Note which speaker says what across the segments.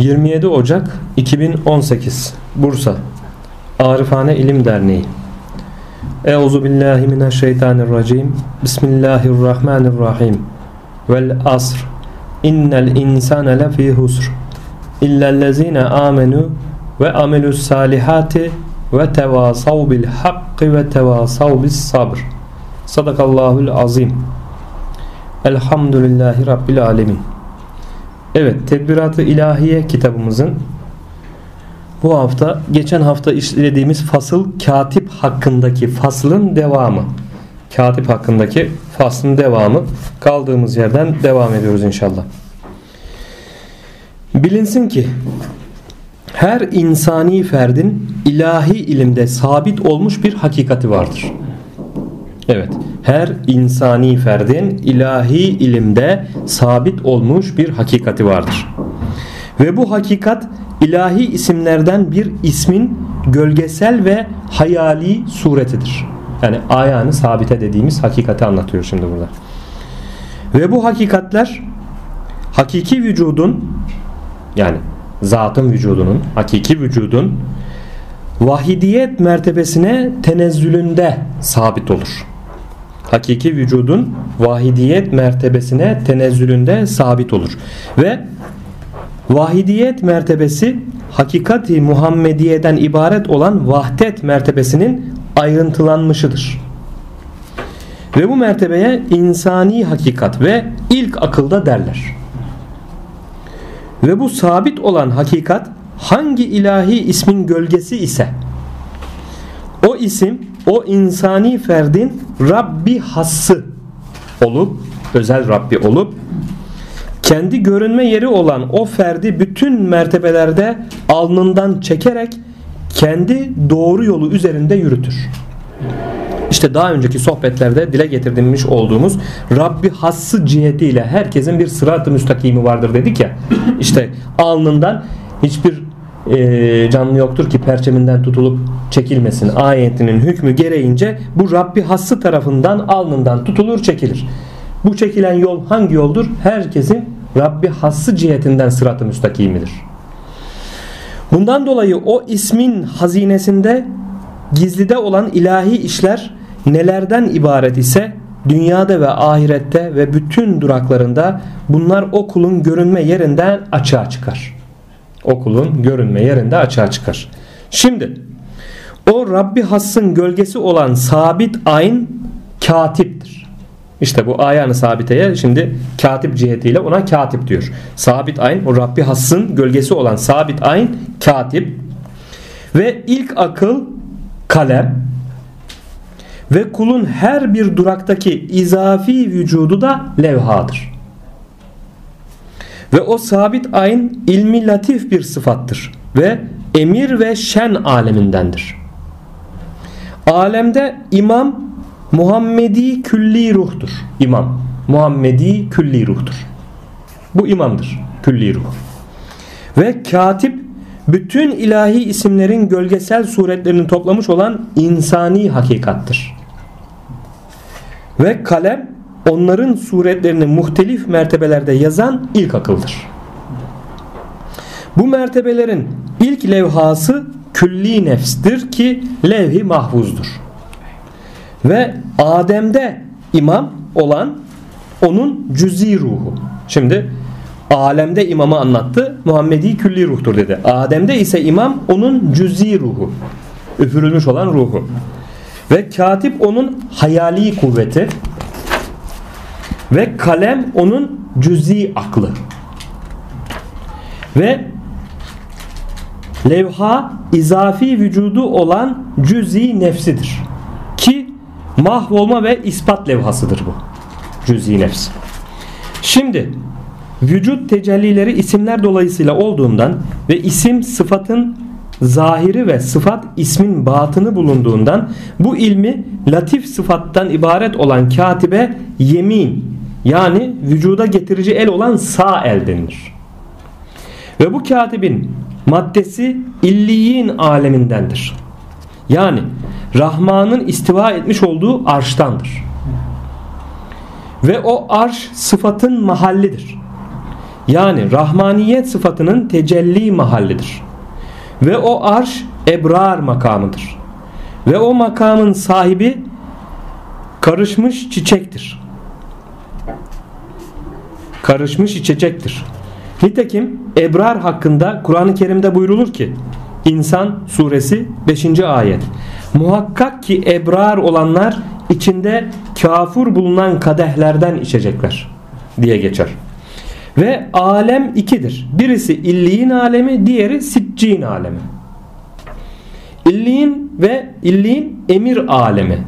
Speaker 1: 27 Ocak 2018 Bursa. Arifane İlim Derneği. Euzu billahi mineşşeytanirracim. Bismillahirrahmanirrahim. Vel asr. İnnel insane lefî husr. İllellezine amenu ve amelus salihati ve tevasav bil hakki ve tevasav bis sabr. Sadakallahul azim. Elhamdülillahi Rabbil alemin Evet, Tedbirat-ı İlahiye kitabımızın bu hafta, geçen hafta işlediğimiz fasıl katip hakkındaki faslın devamı. Katip hakkındaki faslın devamı. Kaldığımız yerden devam ediyoruz inşallah. Bilinsin ki her insani ferdin ilahi ilimde sabit olmuş bir hakikati vardır. Evet, her insani ferdin ilahi ilimde sabit olmuş bir hakikati vardır. Ve bu hakikat ilahi isimlerden bir ismin gölgesel ve hayali suretidir. Yani ayağını sabite dediğimiz hakikati anlatıyor şimdi burada. Ve bu hakikatler hakiki vücudun yani zatın vücudunun, hakiki vücudun vahidiyet mertebesine tenezzülünde sabit olur hakiki vücudun vahidiyet mertebesine tenezzülünde sabit olur. Ve vahidiyet mertebesi hakikati Muhammediye'den ibaret olan vahdet mertebesinin ayrıntılanmışıdır. Ve bu mertebeye insani hakikat ve ilk akılda derler. Ve bu sabit olan hakikat hangi ilahi ismin gölgesi ise o isim o insani ferdin Rabbi hassı olup özel Rabbi olup kendi görünme yeri olan o ferdi bütün mertebelerde alnından çekerek kendi doğru yolu üzerinde yürütür. İşte daha önceki sohbetlerde dile getirdiğimiz olduğumuz Rabbi hassı cihetiyle herkesin bir sırat-ı müstakimi vardır dedik ya. İşte alnından hiçbir e, canlı yoktur ki perçeminden tutulup çekilmesin ayetinin hükmü gereğince bu Rabbi hassı tarafından alnından tutulur çekilir. Bu çekilen yol hangi yoldur? Herkesin Rabbi hassı cihetinden sıratı müstakimidir. Bundan dolayı o ismin hazinesinde gizlide olan ilahi işler nelerden ibaret ise dünyada ve ahirette ve bütün duraklarında bunlar o kulun görünme yerinden açığa çıkar okulun görünme yerinde açığa çıkar. Şimdi o Rabbi Hass'ın gölgesi olan sabit ayn katiptir. İşte bu ayağını sabiteye şimdi katip cihetiyle ona katip diyor. Sabit ayn o Rabbi Hass'ın gölgesi olan sabit ayn katip ve ilk akıl kalem ve kulun her bir duraktaki izafi vücudu da levhadır. Ve o sabit ayn ilmi latif bir sıfattır ve emir ve şen alemindendir. Alemde imam Muhammedi külli ruhtur. İmam Muhammedi külli ruhtur. Bu imamdır. Külli ruh. Ve katip bütün ilahi isimlerin gölgesel suretlerini toplamış olan insani hakikattır. Ve kalem onların suretlerini muhtelif mertebelerde yazan ilk akıldır. Bu mertebelerin ilk levhası külli nefstir ki levhi. Ve Adem'de imam olan onun cüzi ruhu. Şimdi alemde imamı anlattı. Muhammedi külli ruhtur dedi. Adem'de ise imam onun cüzi ruhu. Üfürülmüş olan ruhu. Ve katip onun hayali kuvveti. Ve kalem onun cüzi aklı. Ve levha izafi vücudu olan cüzi nefsidir. Ki mahvolma ve ispat levhasıdır bu. Cüzi nefs. Şimdi vücut tecellileri isimler dolayısıyla olduğundan ve isim sıfatın zahiri ve sıfat ismin batını bulunduğundan bu ilmi latif sıfattan ibaret olan katibe yemin yani vücuda getirici el olan sağ el denilir. Ve bu katibin maddesi illiyin alemindendir. Yani Rahman'ın istiva etmiş olduğu arştandır. Ve o arş sıfatın mahallidir. Yani rahmaniyet sıfatının tecelli mahallidir. Ve o arş ebrar makamıdır. Ve o makamın sahibi karışmış çiçektir. Karışmış içecektir. Nitekim ebrar hakkında Kur'an-ı Kerim'de buyrulur ki İnsan suresi 5. ayet. Muhakkak ki ebrar olanlar içinde kafur bulunan kadehlerden içecekler diye geçer. Ve alem ikidir. Birisi illiğin alemi, diğeri siccin alemi. İlliğin ve illiğin emir alemi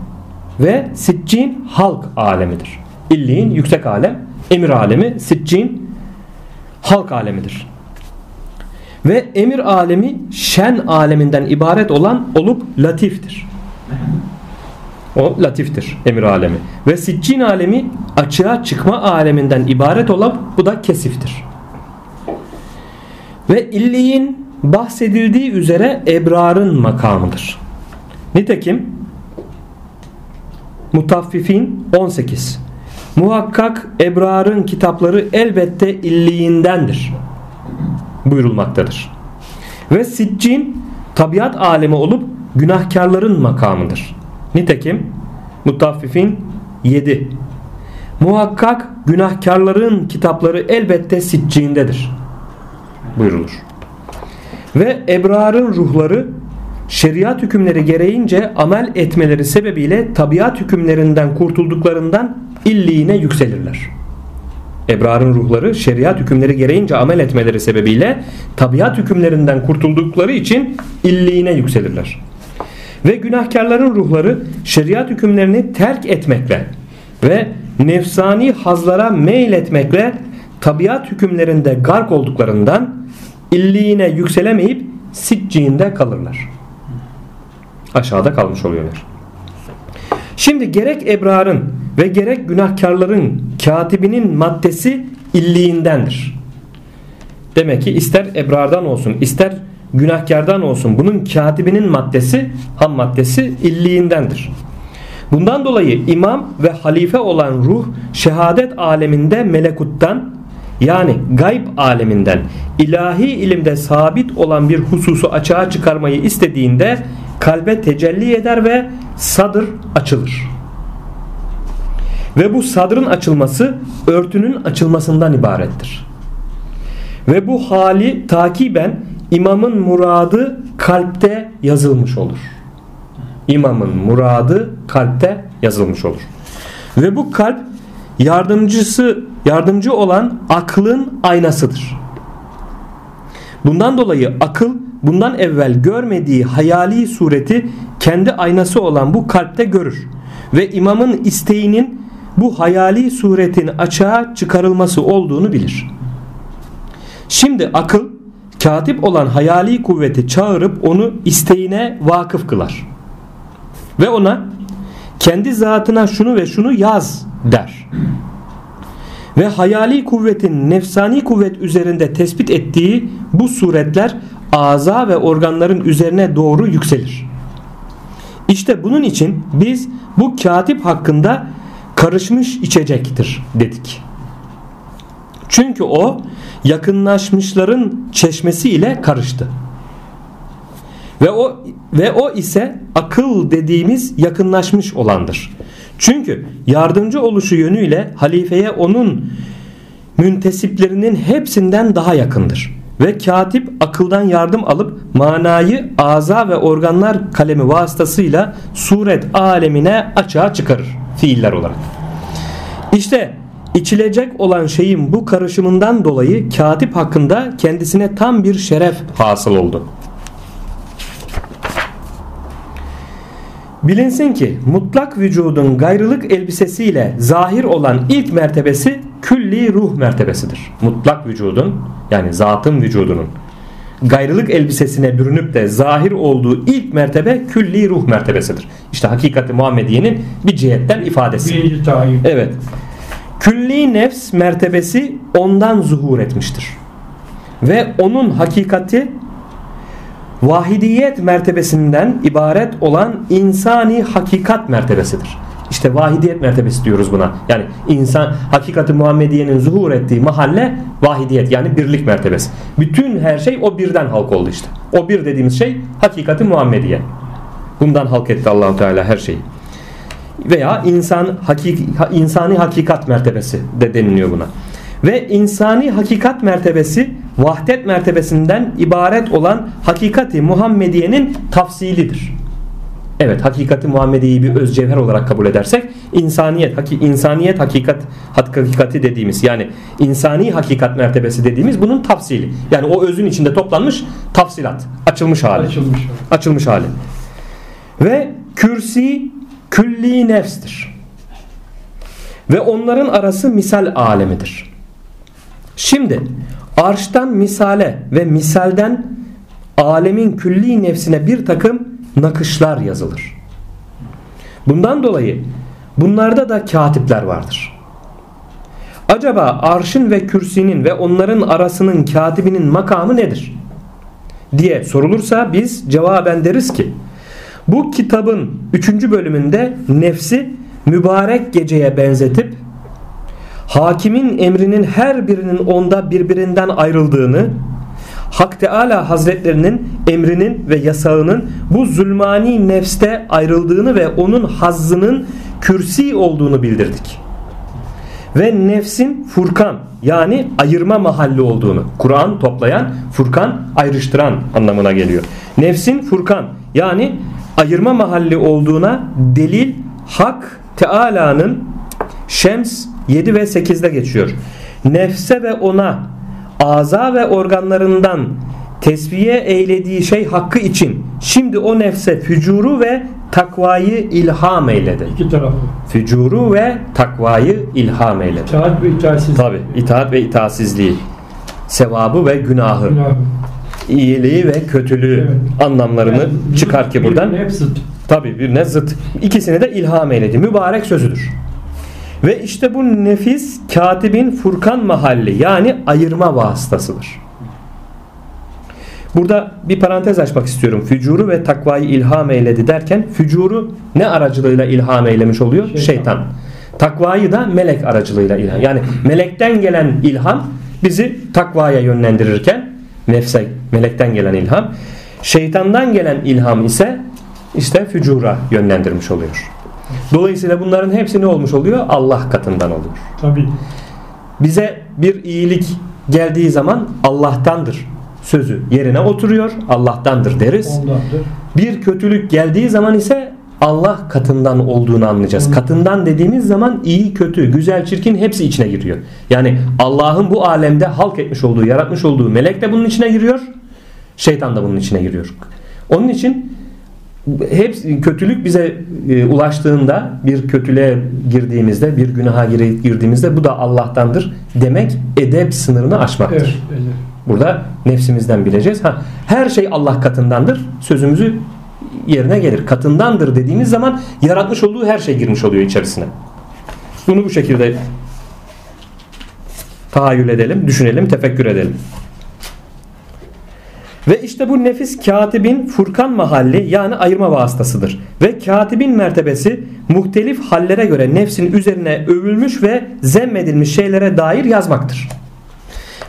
Speaker 1: ve siccin halk alemidir. İlliğin yüksek alem, emir alemi, siccin halk alemidir. Ve emir alemi şen aleminden ibaret olan olup latiftir. O latiftir emir alemi. Ve siccin alemi açığa çıkma aleminden ibaret olup bu da kesiftir. Ve illiğin bahsedildiği üzere ebrarın makamıdır. Nitekim Mutaffifin 18 Muhakkak ebrarın kitapları elbette illiğindendir buyurulmaktadır. Ve siccin tabiat alemi olup günahkarların makamıdır. Nitekim Mutaffifin 7 Muhakkak günahkarların kitapları elbette siccindedir buyurulur. Ve ebrarın ruhları şeriat hükümleri gereğince amel etmeleri sebebiyle tabiat hükümlerinden kurtulduklarından illiğine yükselirler. Ebrarın ruhları şeriat hükümleri gereğince amel etmeleri sebebiyle tabiat hükümlerinden kurtuldukları için illiğine yükselirler. Ve günahkarların ruhları şeriat hükümlerini terk etmekle ve nefsani hazlara meyletmekle tabiat hükümlerinde gark olduklarından illiğine yükselemeyip sicciğinde kalırlar. Aşağıda kalmış oluyorlar. Şimdi gerek ebrarın ve gerek günahkarların katibinin maddesi illiğindendir. Demek ki ister ebrardan olsun ister günahkardan olsun bunun katibinin maddesi ham maddesi illiğindendir. Bundan dolayı imam ve halife olan ruh şehadet aleminde melekuttan yani gayb aleminden ilahi ilimde sabit olan bir hususu açığa çıkarmayı istediğinde kalbe tecelli eder ve sadır açılır. Ve bu sadrın açılması örtünün açılmasından ibarettir. Ve bu hali takiben imamın muradı kalpte yazılmış olur. İmamın muradı kalpte yazılmış olur. Ve bu kalp yardımcısı yardımcı olan aklın aynasıdır. Bundan dolayı akıl bundan evvel görmediği hayali sureti kendi aynası olan bu kalpte görür. Ve imamın isteğinin bu hayali suretin açığa çıkarılması olduğunu bilir. Şimdi akıl katip olan hayali kuvveti çağırıp onu isteğine vakıf kılar. Ve ona kendi zatına şunu ve şunu yaz der. Ve hayali kuvvetin nefsani kuvvet üzerinde tespit ettiği bu suretler aza ve organların üzerine doğru yükselir. İşte bunun için biz bu katip hakkında karışmış içecektir dedik. Çünkü o yakınlaşmışların çeşmesi ile karıştı. Ve o ve o ise akıl dediğimiz yakınlaşmış olandır. Çünkü yardımcı oluşu yönüyle halifeye onun müntesiplerinin hepsinden daha yakındır. Ve katip akıldan yardım alıp manayı aza ve organlar kalemi vasıtasıyla suret alemine açığa çıkarır fiiller olarak. İşte içilecek olan şeyin bu karışımından dolayı katip hakkında kendisine tam bir şeref hasıl oldu. Bilinsin ki mutlak vücudun gayrılık elbisesiyle zahir olan ilk mertebesi külli ruh mertebesidir. Mutlak vücudun yani zatın vücudunun gayrılık elbisesine bürünüp de zahir olduğu ilk mertebe külli ruh mertebesidir. İşte hakikati Muhammediye'nin bir cihetten ifadesi.
Speaker 2: Birinci tayin.
Speaker 1: Evet. Külli nefs mertebesi ondan zuhur etmiştir. Ve onun hakikati vahidiyet mertebesinden ibaret olan insani hakikat mertebesidir. İşte vahidiyet mertebesi diyoruz buna. Yani insan hakikati Muhammediye'nin zuhur ettiği mahalle vahidiyet yani birlik mertebesi. Bütün her şey o birden halk oldu işte. O bir dediğimiz şey hakikati Muhammediye. Bundan halk etti Allahu Teala her şeyi. Veya insan hakik, insani hakikat mertebesi de deniliyor buna. Ve insani hakikat mertebesi vahdet mertebesinden ibaret olan hakikati Muhammediye'nin tafsilidir. Evet hakikati Muhammediye'yi bir öz cevher olarak kabul edersek insaniyet, haki, insaniyet hakikat hakikati dediğimiz yani insani hakikat mertebesi dediğimiz bunun tafsili. Yani o özün içinde toplanmış tafsilat, açılmış hali.
Speaker 2: Açılmış.
Speaker 1: Açılmış hali. Ve kürsi külli nefstir. Ve onların arası misal alemidir. Şimdi arştan misale ve misalden alemin külli nefsine bir takım nakışlar yazılır. Bundan dolayı bunlarda da katipler vardır. Acaba arşın ve kürsinin ve onların arasının katibinin makamı nedir? diye sorulursa biz cevaben deriz ki bu kitabın 3. bölümünde nefsi mübarek geceye benzetip hakimin emrinin her birinin onda birbirinden ayrıldığını Hak Teala Hazretlerinin emrinin ve yasağının bu zulmani nefste ayrıldığını ve onun hazzının kürsi olduğunu bildirdik. Ve nefsin Furkan yani ayırma mahalli olduğunu Kur'an toplayan Furkan ayrıştıran anlamına geliyor. Nefsin Furkan yani ayırma mahalli olduğuna delil Hak Teala'nın Şems 7 ve 8'de geçiyor. Nefse ve ona aza ve organlarından tesviye eylediği şey hakkı için şimdi o nefse fücuru ve takvayı ilham eyledi.
Speaker 2: İki tarafı.
Speaker 1: Fücuru ve takvayı ilham eyledi.
Speaker 2: İtaat ve itaatsizlik.
Speaker 1: Tabi itaat ve itaatsizliği, sevabı ve günahı,
Speaker 2: Günahı.
Speaker 1: iyiliği ve kötülüğü
Speaker 2: Evet.
Speaker 1: anlamlarını
Speaker 2: Yani
Speaker 1: çıkar ki buradan.
Speaker 2: birbirine Hep zıt.
Speaker 1: Tabi bir zıt. İkisini de ilham eyledi. Mübarek sözüdür. Ve işte bu nefis katibin Furkan mahalli yani ayırma vasıtasıdır. Burada bir parantez açmak istiyorum. Fücuru ve takvayı ilham eyledi derken fücuru ne aracılığıyla ilham eylemiş oluyor?
Speaker 2: Şeytan.
Speaker 1: Şeytan. Takvayı da melek aracılığıyla ilham. Yani melekten gelen ilham bizi takvaya yönlendirirken nefse melekten gelen ilham. Şeytandan gelen ilham ise işte fücura yönlendirmiş oluyor. Dolayısıyla bunların hepsi ne olmuş oluyor? Allah katından oluyor.
Speaker 2: Tabii.
Speaker 1: Bize bir iyilik geldiği zaman Allah'tandır sözü yerine oturuyor. Allah'tandır deriz.
Speaker 2: Ondandır.
Speaker 1: Bir kötülük geldiği zaman ise Allah katından olduğunu anlayacağız.
Speaker 2: Hı.
Speaker 1: Katından dediğimiz zaman iyi, kötü, güzel, çirkin hepsi içine giriyor. Yani Allah'ın bu alemde halk etmiş olduğu, yaratmış olduğu melek de bunun içine giriyor. Şeytan da bunun içine giriyor. Onun için hepsi kötülük bize e, ulaştığında bir kötülüğe girdiğimizde bir günaha girdiğimizde bu da Allah'tandır demek edep sınırını aşmaktır.
Speaker 2: Evet. evet.
Speaker 1: Burada nefsimizden bileceğiz. Ha, her şey Allah katındandır. Sözümüzü yerine gelir. Katındandır dediğimiz zaman yaratmış olduğu her şey girmiş oluyor içerisine. Bunu bu şekilde tahayyül edelim, düşünelim, tefekkür edelim. İşte bu nefis katibin Furkan mahalli yani ayırma vasıtasıdır. Ve katibin mertebesi muhtelif hallere göre nefsin üzerine övülmüş ve zemmedilmiş şeylere dair yazmaktır.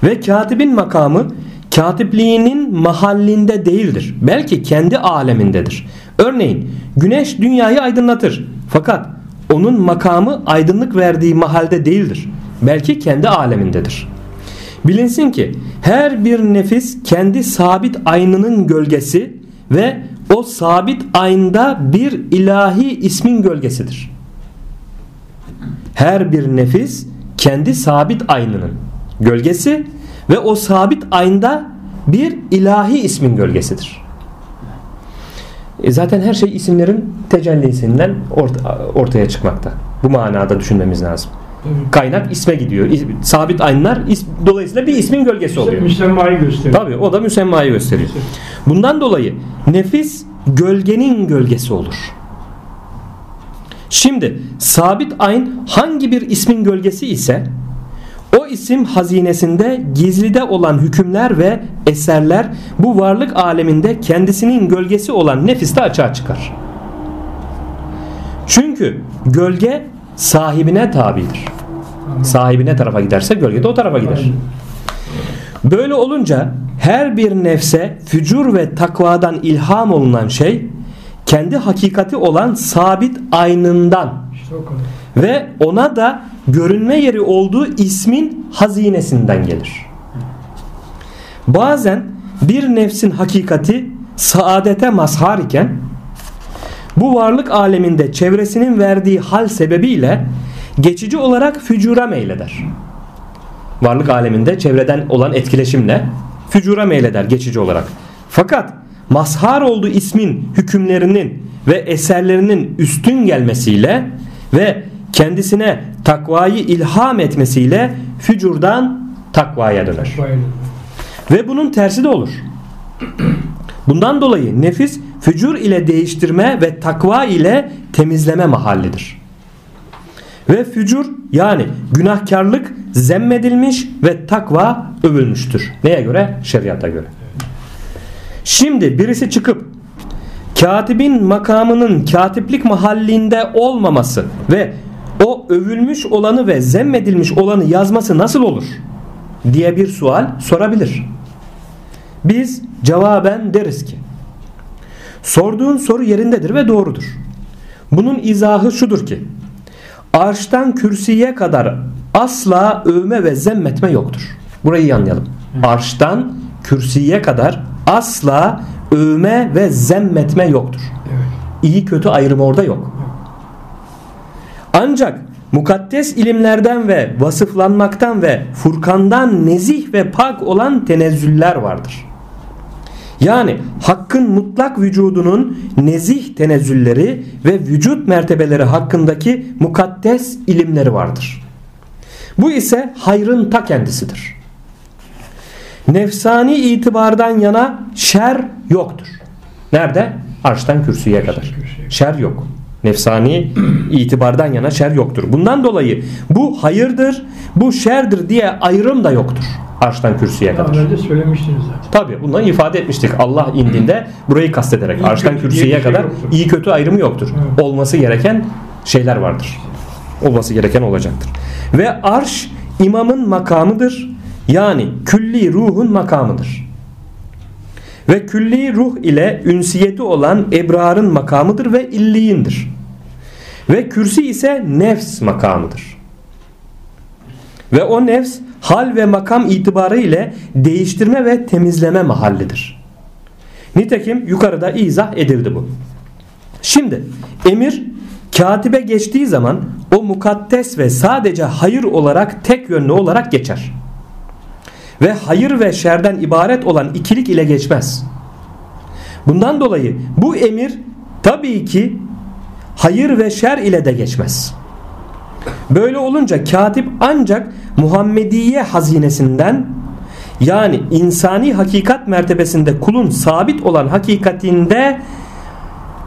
Speaker 1: Ve katibin makamı katipliğinin mahallinde değildir. Belki kendi alemindedir. Örneğin güneş dünyayı aydınlatır. Fakat onun makamı aydınlık verdiği mahalde değildir. Belki kendi alemindedir. Bilinsin ki her bir nefis kendi sabit aynının gölgesi ve o sabit aynda bir ilahi ismin gölgesidir. Her bir nefis kendi sabit aynının gölgesi ve o sabit aynda bir ilahi ismin gölgesidir. E zaten her şey isimlerin tecellisinden orta- ortaya çıkmakta. Bu manada düşünmemiz lazım. Kaynak isme gidiyor. İs- Sabit aynlar is- dolayısıyla bir ismin gölgesi oluyor.
Speaker 2: Müsemmayı gösteriyor.
Speaker 1: Tabii o da müsemmayı gösteriyor. Bundan dolayı nefis gölgenin gölgesi olur. Şimdi sabit ayn hangi bir ismin gölgesi ise o isim hazinesinde gizlide olan hükümler ve eserler bu varlık aleminde kendisinin gölgesi olan nefiste açığa çıkar. Çünkü gölge sahibine tabidir. Sahibine tarafa giderse gölge de o tarafa gider. Böyle olunca her bir nefse fücur ve takvadan ilham olunan şey kendi hakikati olan sabit aynından ve ona da görünme yeri olduğu ismin hazinesinden gelir. Bazen bir nefsin hakikati saadete mazhar iken bu varlık aleminde çevresinin verdiği hal sebebiyle geçici olarak fücura meyleder. Varlık aleminde çevreden olan etkileşimle fücura meyleder geçici olarak. Fakat mazhar olduğu ismin hükümlerinin ve eserlerinin üstün gelmesiyle ve kendisine takvayı ilham etmesiyle fücurdan takvaya döner. Ve bunun tersi de olur. Bundan dolayı nefis fücur ile değiştirme ve takva ile temizleme mahallidir. Ve fücur yani günahkarlık zemmedilmiş ve takva övülmüştür. Neye göre? Şeriata göre. Şimdi birisi çıkıp katibin makamının katiplik mahallinde olmaması ve o övülmüş olanı ve zemmedilmiş olanı yazması nasıl olur? diye bir sual sorabilir. Biz cevaben deriz ki sorduğun soru yerindedir ve doğrudur. Bunun izahı şudur ki arştan kürsüye kadar asla övme ve zemmetme yoktur. Burayı iyi anlayalım. Arştan kürsüye kadar asla övme ve zemmetme yoktur. İyi kötü ayrımı orada yok. Ancak mukaddes ilimlerden ve vasıflanmaktan ve Furkan'dan nezih ve pak olan tenezzüller vardır. Yani hakkın mutlak vücudunun nezih tenezzülleri ve vücut mertebeleri hakkındaki mukaddes ilimleri vardır. Bu ise hayrın ta kendisidir. Nefsani itibardan yana şer yoktur. Nerede? Arştan kürsüye kadar. Şer yok. Nefsani itibardan yana şer yoktur. Bundan dolayı bu hayırdır, bu şerdir diye ayrım da yoktur. Arştan kürsüye
Speaker 2: Daha
Speaker 1: kadar.
Speaker 2: önce söylemiştiniz zaten.
Speaker 1: Tabi bunları ifade etmiştik. Allah indinde burayı kastederek
Speaker 2: İyi
Speaker 1: arştan kürsüye
Speaker 2: şey
Speaker 1: kadar
Speaker 2: yoktur.
Speaker 1: iyi kötü ayrımı yoktur.
Speaker 2: Evet.
Speaker 1: Olması gereken şeyler vardır. Olması gereken olacaktır. Ve arş imamın makamıdır. Yani külli ruhun makamıdır. Ve külli ruh ile ünsiyeti olan ebrarın makamıdır ve illiyindir. Ve kürsi ise nefs makamıdır. Ve o nefs hal ve makam itibarı ile değiştirme ve temizleme mahallidir. Nitekim yukarıda izah edildi bu. Şimdi emir katibe geçtiği zaman o mukaddes ve sadece hayır olarak tek yönlü olarak geçer. Ve hayır ve şerden ibaret olan ikilik ile geçmez. Bundan dolayı bu emir tabii ki hayır ve şer ile de geçmez. Böyle olunca katip ancak Muhammediye hazinesinden yani insani hakikat mertebesinde kulun sabit olan hakikatinde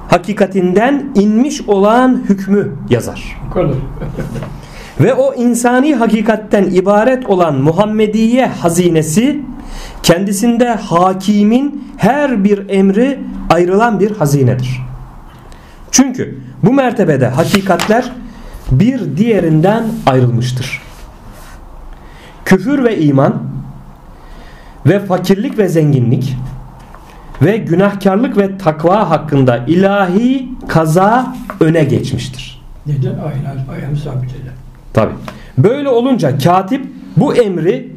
Speaker 1: hakikatinden inmiş olan hükmü yazar. Ve o insani hakikatten ibaret olan Muhammediye hazinesi kendisinde hakimin her bir emri ayrılan bir hazinedir. Çünkü bu mertebede hakikatler bir diğerinden ayrılmıştır. Küfür ve iman ve fakirlik ve zenginlik ve günahkarlık ve takva hakkında ilahi kaza öne geçmiştir.
Speaker 2: Neden? Aynen, ayağını sabit eder.
Speaker 1: Tabi. Böyle olunca katip bu emri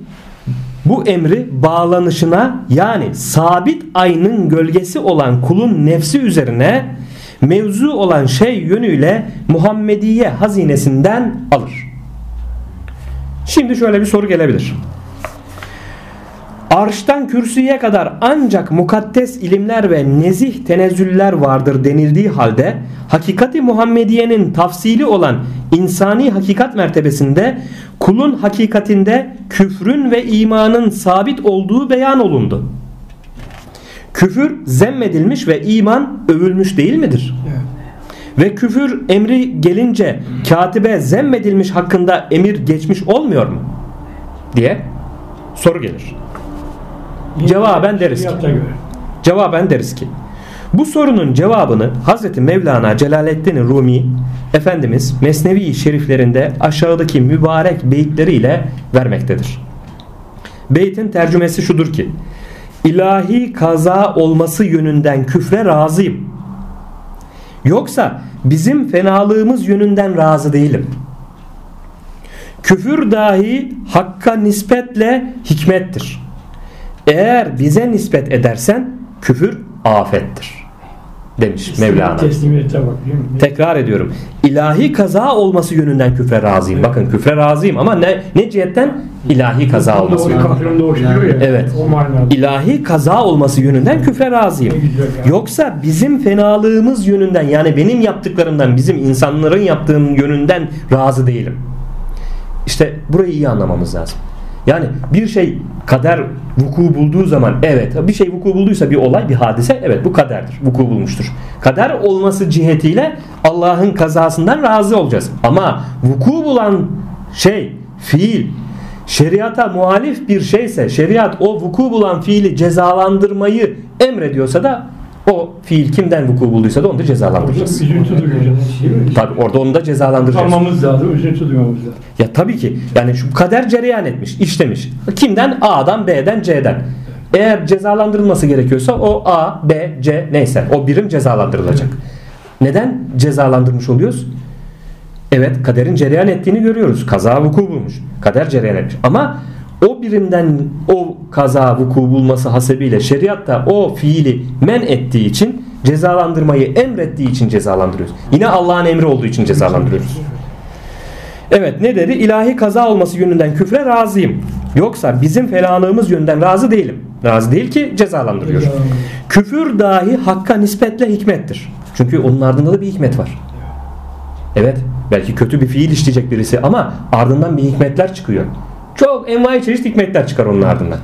Speaker 1: bu emri bağlanışına yani sabit aynın gölgesi olan kulun nefsi üzerine mevzu olan şey yönüyle Muhammediye hazinesinden alır. Şimdi şöyle bir soru gelebilir. Arştan kürsüye kadar ancak mukaddes ilimler ve nezih tenezzüller vardır denildiği halde hakikati Muhammediye'nin tafsili olan insani hakikat mertebesinde kulun hakikatinde küfrün ve imanın sabit olduğu beyan olundu. Küfür zemmedilmiş ve iman övülmüş değil midir?
Speaker 2: Evet.
Speaker 1: Ve küfür emri gelince katibe zemmedilmiş hakkında emir geçmiş olmuyor mu? diye soru gelir. Cevaben deriz ki. Cevaben deriz ki Bu sorunun cevabını Hazreti Mevlana Celaleddin Rumi Efendimiz Mesnevi şeriflerinde aşağıdaki mübarek beyitleriyle vermektedir. Beytin tercümesi şudur ki ilahi kaza olması yönünden küfre razıyım. Yoksa bizim fenalığımız yönünden razı değilim. Küfür dahi hakka nispetle hikmettir. Eğer bize nispet edersen küfür afettir demiş Mevlana.
Speaker 2: Teslimiyete bak?
Speaker 1: Tekrar ediyorum. İlahi kaza olması yönünden küfre razıyım. Bakın küfre razıyım ama ne ne cihetten? İlahi kaza olması.
Speaker 2: Ya.
Speaker 1: Evet.
Speaker 2: O manada.
Speaker 1: İlahi kaza olması yönünden küfre razıyım. Yoksa bizim fenalığımız yönünden yani benim yaptıklarımdan bizim insanların yaptığım yönünden razı değilim. İşte burayı iyi anlamamız lazım. Yani bir şey kader vuku bulduğu zaman evet bir şey vuku bulduysa bir olay bir hadise evet bu kaderdir vuku bulmuştur. Kader olması cihetiyle Allah'ın kazasından razı olacağız. Ama vuku bulan şey fiil şeriata muhalif bir şeyse şeriat o vuku bulan fiili cezalandırmayı emrediyorsa da o fiil kimden vuku bulduysa da onu da cezalandıracağız.
Speaker 2: üzüntü duyacağız. Değil mi?
Speaker 1: Tabi orada onu da cezalandıracağız.
Speaker 2: Utanmamız lazım, üzüntü duymamız lazım.
Speaker 1: Ya tabii ki yani şu kader cereyan etmiş, işlemiş. Kimden? A'dan, B'den, C'den. Eğer cezalandırılması gerekiyorsa o A, B, C neyse o birim cezalandırılacak. Neden cezalandırmış oluyoruz? Evet kaderin cereyan ettiğini görüyoruz. Kaza vuku bulmuş. Kader cereyan etmiş. Ama o birimden o kaza vuku bulması hasebiyle şeriat da o fiili men ettiği için cezalandırmayı emrettiği için cezalandırıyoruz. Yine Allah'ın emri olduğu için cezalandırıyoruz. Evet ne dedi? İlahi kaza olması yönünden küfre razıyım. Yoksa bizim felanlığımız yönünden razı değilim. Razı değil ki cezalandırıyor. Küfür dahi hakka nispetle hikmettir. Çünkü onun ardında da bir hikmet var. Evet belki kötü bir fiil işleyecek birisi ama ardından bir hikmetler çıkıyor. Çok envai çeşit hikmetler çıkar onun ardından.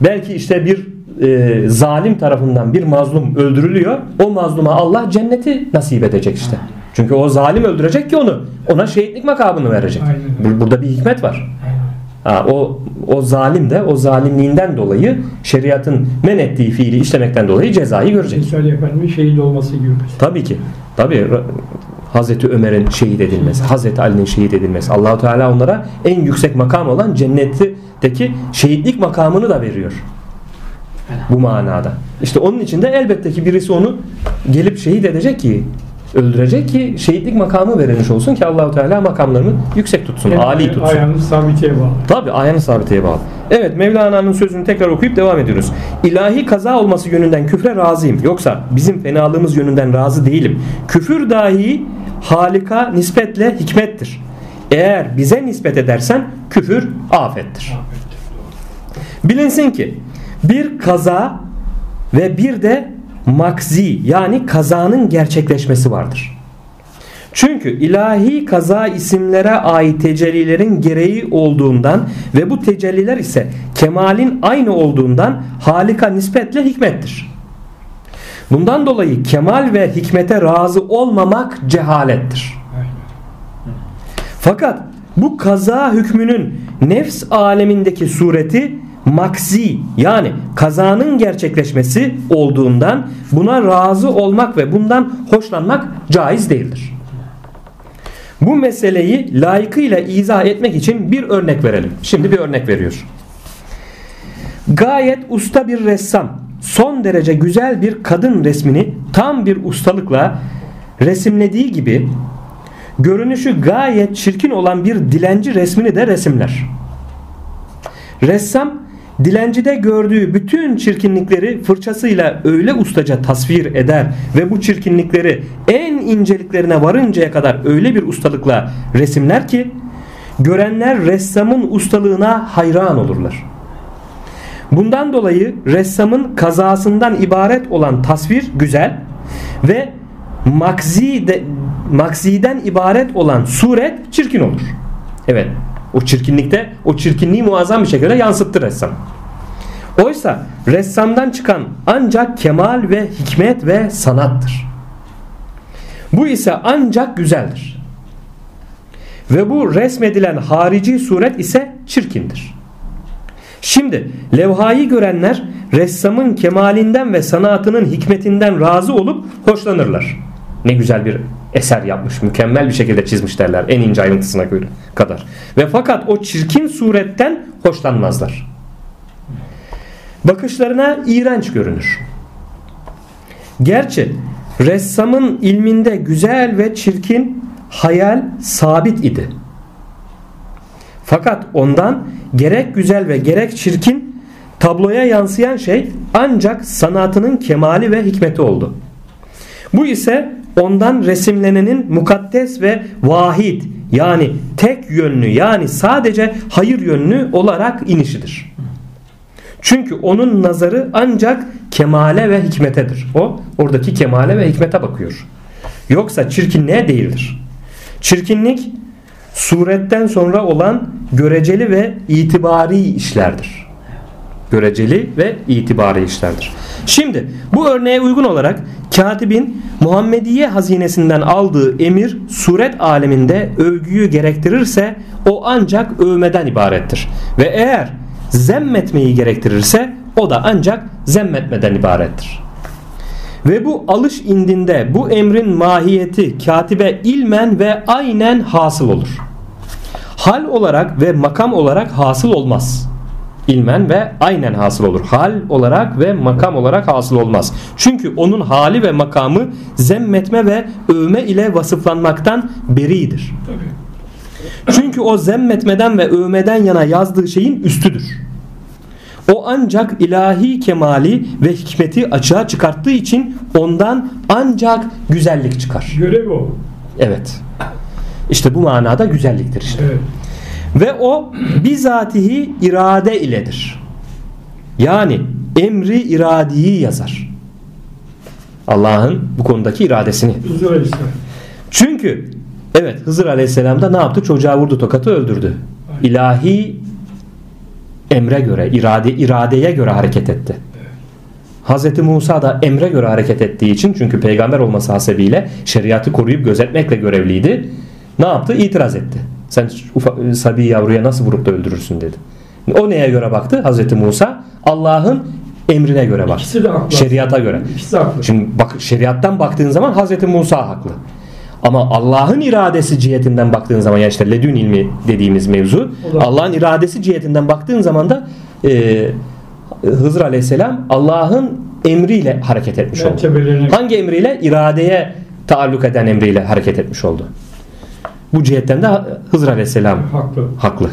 Speaker 1: Belki işte bir e, zalim tarafından bir mazlum öldürülüyor. O mazluma Allah cenneti nasip edecek işte. Çünkü o zalim öldürecek ki onu. Ona şehitlik makamını verecek.
Speaker 2: Aynen
Speaker 1: Burada bir hikmet var. Ha, o o zalim de o zalimliğinden dolayı şeriatın men ettiği fiili işlemekten dolayı cezayı görecek.
Speaker 2: Efendimiz'in şehit olması gibi.
Speaker 1: Tabii ki. Tabii Hazreti Ömer'in şehit edilmesi, Hazreti Ali'nin şehit edilmesi. Allahu Teala onlara en yüksek makam olan cennetteki şehitlik makamını da veriyor. Bu manada. İşte onun için de elbette ki birisi onu gelip şehit edecek ki öldürecek ki şehitlik makamı verilmiş olsun ki Allahu Teala makamlarını yüksek tutsun,
Speaker 2: Yani
Speaker 1: âli tutsun.
Speaker 2: Ayağını sabiteye bağlı.
Speaker 1: Tabi ayağını sabiteye bağlı. Evet Mevlana'nın sözünü tekrar okuyup devam ediyoruz. İlahi kaza olması yönünden küfre razıyım. Yoksa bizim fenalığımız yönünden razı değilim. Küfür dahi halika nispetle hikmettir. Eğer bize nispet edersen küfür afettir. Bilinsin ki bir kaza ve bir de makzi yani kazanın gerçekleşmesi vardır. Çünkü ilahi kaza isimlere ait tecellilerin gereği olduğundan ve bu tecelliler ise kemalin aynı olduğundan halika nispetle hikmettir. Bundan dolayı kemal ve hikmete razı olmamak cehalettir. Fakat bu kaza hükmünün nefs alemindeki sureti maksi yani kazanın gerçekleşmesi olduğundan buna razı olmak ve bundan hoşlanmak caiz değildir. Bu meseleyi layıkıyla izah etmek için bir örnek verelim. Şimdi bir örnek veriyor. Gayet usta bir ressam son derece güzel bir kadın resmini tam bir ustalıkla resimlediği gibi görünüşü gayet çirkin olan bir dilenci resmini de resimler. Ressam dilencide gördüğü bütün çirkinlikleri fırçasıyla öyle ustaca tasvir eder ve bu çirkinlikleri en inceliklerine varıncaya kadar öyle bir ustalıkla resimler ki görenler ressamın ustalığına hayran olurlar. Bundan dolayı ressamın kazasından ibaret olan tasvir güzel ve makzi de, makziden ibaret olan suret çirkin olur. Evet. O çirkinlikte o çirkinliği muazzam bir şekilde yansıttı ressam. Oysa ressamdan çıkan ancak kemal ve hikmet ve sanattır. Bu ise ancak güzeldir. Ve bu resmedilen harici suret ise çirkindir. Şimdi levhayı görenler ressamın kemalinden ve sanatının hikmetinden razı olup hoşlanırlar. Ne güzel bir eser yapmış, mükemmel bir şekilde çizmiş derler en ince ayrıntısına göre kadar. Ve fakat o çirkin suretten hoşlanmazlar. Bakışlarına iğrenç görünür. Gerçi ressamın ilminde güzel ve çirkin hayal sabit idi. Fakat ondan gerek güzel ve gerek çirkin tabloya yansıyan şey ancak sanatının kemali ve hikmeti oldu. Bu ise ondan resimlenenin mukaddes ve vahid yani tek yönlü yani sadece hayır yönlü olarak inişidir. Çünkü onun nazarı ancak kemale ve hikmetedir. O oradaki kemale ve hikmete bakıyor. Yoksa çirkinliğe değildir. Çirkinlik suretten sonra olan göreceli ve itibari işlerdir. Göreceli ve itibari işlerdir. Şimdi bu örneğe uygun olarak katibin Muhammediye hazinesinden aldığı emir suret aleminde övgüyü gerektirirse o ancak övmeden ibarettir. Ve eğer zemmetmeyi gerektirirse o da ancak zemmetmeden ibarettir. Ve bu alış indinde bu emrin mahiyeti katibe ilmen ve aynen hasıl olur. Hal olarak ve makam olarak hasıl olmaz. İlmen ve aynen hasıl olur. Hal olarak ve makam olarak hasıl olmaz. Çünkü onun hali ve makamı zemmetme ve övme ile vasıflanmaktan beridir. Çünkü o zemmetmeden ve övmeden yana yazdığı şeyin üstüdür. O ancak ilahi kemali ve hikmeti açığa çıkarttığı için ondan ancak güzellik çıkar.
Speaker 2: Görev o.
Speaker 1: Evet. İşte bu manada güzelliktir işte.
Speaker 2: Evet.
Speaker 1: Ve o bizatihi irade iledir. Yani emri iradiyi yazar. Allah'ın bu konudaki iradesini.
Speaker 2: Hızır Aleyhisselam.
Speaker 1: Çünkü evet Hızır Aleyhisselam da ne yaptı? Çocuğa vurdu tokatı öldürdü. İlahi emre göre, irade, iradeye göre hareket etti. Hz. Musa da emre göre hareket ettiği için çünkü peygamber olması hasebiyle şeriatı koruyup gözetmekle görevliydi. Ne yaptı? İtiraz etti. Sen ufa, sabi yavruya nasıl vurup da öldürürsün dedi. O neye göre baktı? Hz. Musa Allah'ın emrine göre baktı. Şeriata göre. Şimdi bak şeriattan baktığın zaman Hz. Musa haklı. Ama Allah'ın iradesi cihetinden baktığın zaman ya işte ledün ilmi dediğimiz mevzu Allah'ın iradesi cihetinden baktığın zaman da e, Hızır Aleyhisselam Allah'ın emriyle hareket etmiş oldu. Hangi emriyle? İradeye taalluk eden emriyle hareket etmiş oldu. Bu cihetten de Hızır Aleyhisselam
Speaker 2: haklı.
Speaker 1: haklı.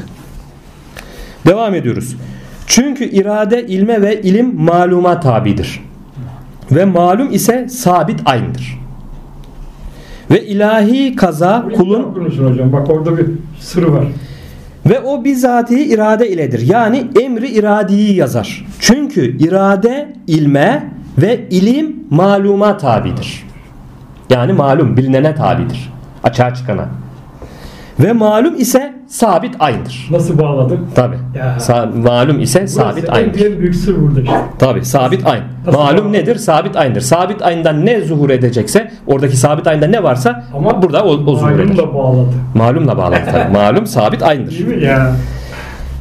Speaker 1: Devam ediyoruz. Çünkü irade ilme ve ilim maluma tabidir. Ve malum ise sabit aynıdır. Ve ilahi kaza kulun
Speaker 2: hocam. Bak orada bir sırrı var.
Speaker 1: ve o bizatihi irade iledir. Yani emri iradiyi yazar. Çünkü irade ilme ve ilim maluma tabidir. Yani malum bilinene tabidir. Açığa çıkana. Ve malum ise sabit aynıdır.
Speaker 2: Nasıl bağladık?
Speaker 1: Tabi.
Speaker 2: Ya.
Speaker 1: malum ise sabit
Speaker 2: Burası en
Speaker 1: aynıdır.
Speaker 2: En büyük sır burada işte.
Speaker 1: Tabi sabit ayn.
Speaker 2: Nasıl
Speaker 1: Malum
Speaker 2: bağlı?
Speaker 1: nedir? Sabit aynıdır. Sabit ayndan ne zuhur edecekse oradaki sabit ayında ne varsa
Speaker 2: Ama
Speaker 1: burada o, o zuhur eder.
Speaker 2: da bağladı.
Speaker 1: Malumla bağlı tabi. Malum sabit aynıdır.
Speaker 2: Değil mi ya?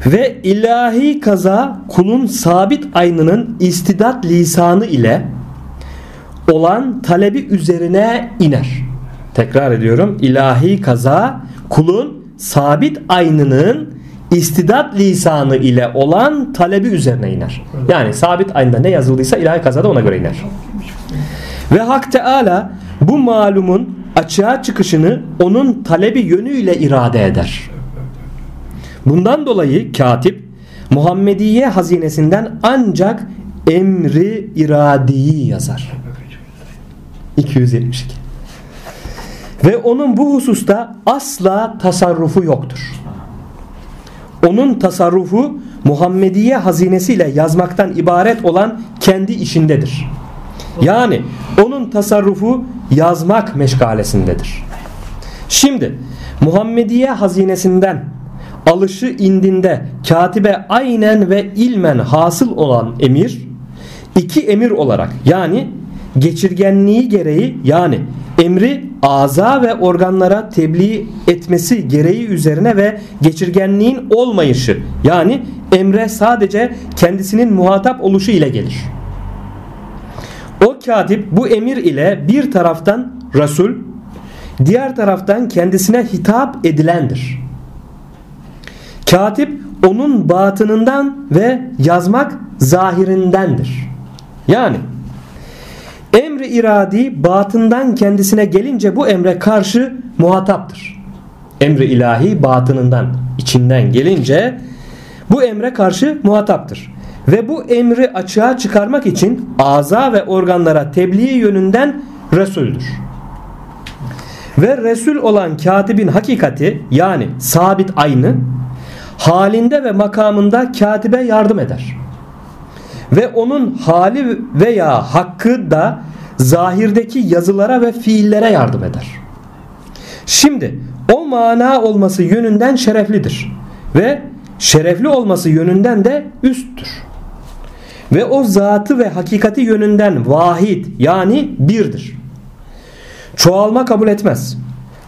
Speaker 1: Ve ilahi kaza kulun sabit aynının istidat lisanı ile olan talebi üzerine iner. Tekrar ediyorum. İlahi kaza kulun sabit aynının istidat lisanı ile olan talebi üzerine iner. Yani sabit aynda ne yazıldıysa ilahi kazada ona göre iner. Ve Hak Teala bu malumun açığa çıkışını onun talebi yönüyle irade eder. Bundan dolayı katip Muhammediye hazinesinden ancak emri iradiyi yazar. 272. Ve onun bu hususta asla tasarrufu yoktur. Onun tasarrufu Muhammediye hazinesiyle yazmaktan ibaret olan kendi işindedir. Yani onun tasarrufu yazmak meşgalesindedir. Şimdi Muhammediye hazinesinden alışı indinde katibe aynen ve ilmen hasıl olan emir iki emir olarak yani geçirgenliği gereği yani emri aza ve organlara tebliğ etmesi gereği üzerine ve geçirgenliğin olmayışı yani emre sadece kendisinin muhatap oluşu ile gelir. O katip bu emir ile bir taraftan Resul, diğer taraftan kendisine hitap edilendir. Katip onun batınından ve yazmak zahirindendir. Yani emri iradi batından kendisine gelince bu emre karşı muhataptır. Emri ilahi batınından içinden gelince bu emre karşı muhataptır. Ve bu emri açığa çıkarmak için aza ve organlara tebliğ yönünden Resul'dür. Ve Resul olan katibin hakikati yani sabit aynı halinde ve makamında katibe yardım eder. Ve onun hali veya hakkı da zahirdeki yazılara ve fiillere yardım eder. Şimdi o mana olması yönünden şereflidir ve şerefli olması yönünden de üsttür. Ve o zatı ve hakikati yönünden vahid yani birdir. Çoğalma kabul etmez.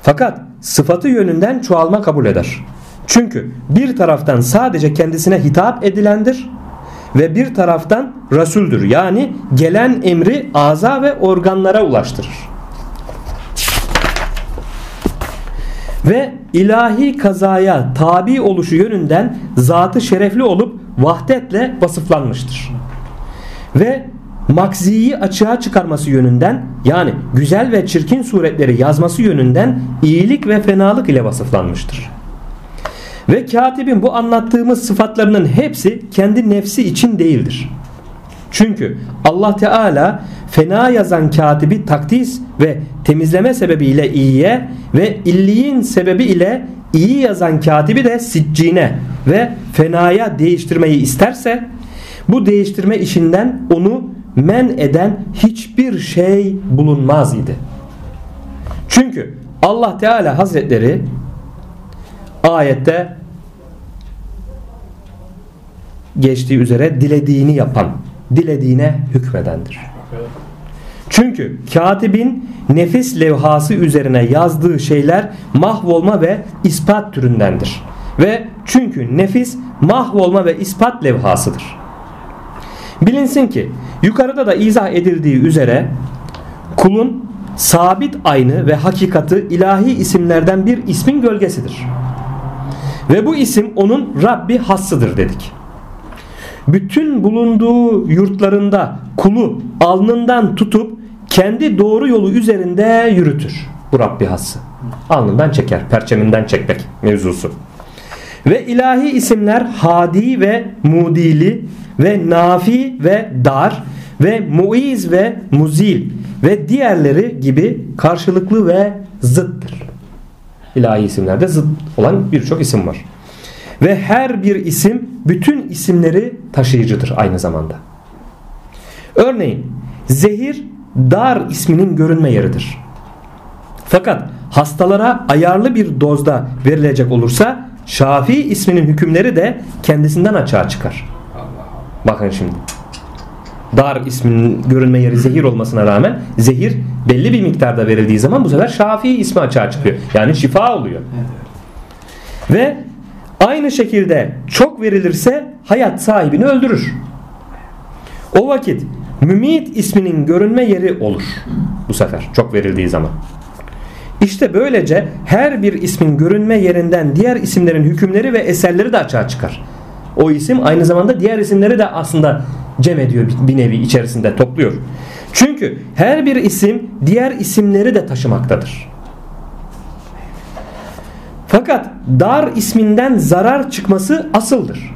Speaker 1: Fakat sıfatı yönünden çoğalma kabul eder. Çünkü bir taraftan sadece kendisine hitap edilendir ve bir taraftan Resul'dür. Yani gelen emri aza ve organlara ulaştırır. Ve ilahi kazaya tabi oluşu yönünden zatı şerefli olup vahdetle vasıflanmıştır. Ve makziyi açığa çıkarması yönünden yani güzel ve çirkin suretleri yazması yönünden iyilik ve fenalık ile vasıflanmıştır. Ve katibin bu anlattığımız sıfatlarının hepsi kendi nefsi için değildir. Çünkü Allah Teala fena yazan katibi takdis ve temizleme sebebiyle iyiye ve illiğin sebebi ile iyi yazan katibi de siccine ve fenaya değiştirmeyi isterse bu değiştirme işinden onu men eden hiçbir şey bulunmaz idi. Çünkü Allah Teala Hazretleri ayette geçtiği üzere dilediğini yapan, dilediğine hükmedendir. Çünkü katibin nefis levhası üzerine yazdığı şeyler mahvolma ve ispat türündendir. Ve çünkü nefis mahvolma ve ispat levhasıdır. Bilinsin ki yukarıda da izah edildiği üzere kulun sabit aynı ve hakikati ilahi isimlerden bir ismin gölgesidir. Ve bu isim onun Rabbi hassıdır dedik bütün bulunduğu yurtlarında kulu alnından tutup kendi doğru yolu üzerinde yürütür. Bu Rabbi hası. Alnından çeker. Perçeminden çekmek mevzusu. Ve ilahi isimler hadi ve mudili ve nafi ve dar ve muiz ve muzil ve diğerleri gibi karşılıklı ve zıttır. İlahi isimlerde zıt olan birçok isim var. Ve her bir isim bütün isimleri taşıyıcıdır aynı zamanda. Örneğin zehir dar isminin görünme yeridir. Fakat hastalara ayarlı bir dozda verilecek olursa Şafii isminin hükümleri de kendisinden açığa çıkar. Bakın şimdi. Dar isminin görünme yeri zehir olmasına rağmen zehir belli bir miktarda verildiği zaman bu sefer Şafii ismi açığa çıkıyor. Yani şifa oluyor. Ve Aynı şekilde çok verilirse hayat sahibini öldürür. O vakit mümit isminin görünme yeri olur bu sefer çok verildiği zaman. İşte böylece her bir ismin görünme yerinden diğer isimlerin hükümleri ve eserleri de açığa çıkar. O isim aynı zamanda diğer isimleri de aslında cem ediyor bir nevi içerisinde topluyor. Çünkü her bir isim diğer isimleri de taşımaktadır. Fakat dar isminden zarar çıkması asıldır.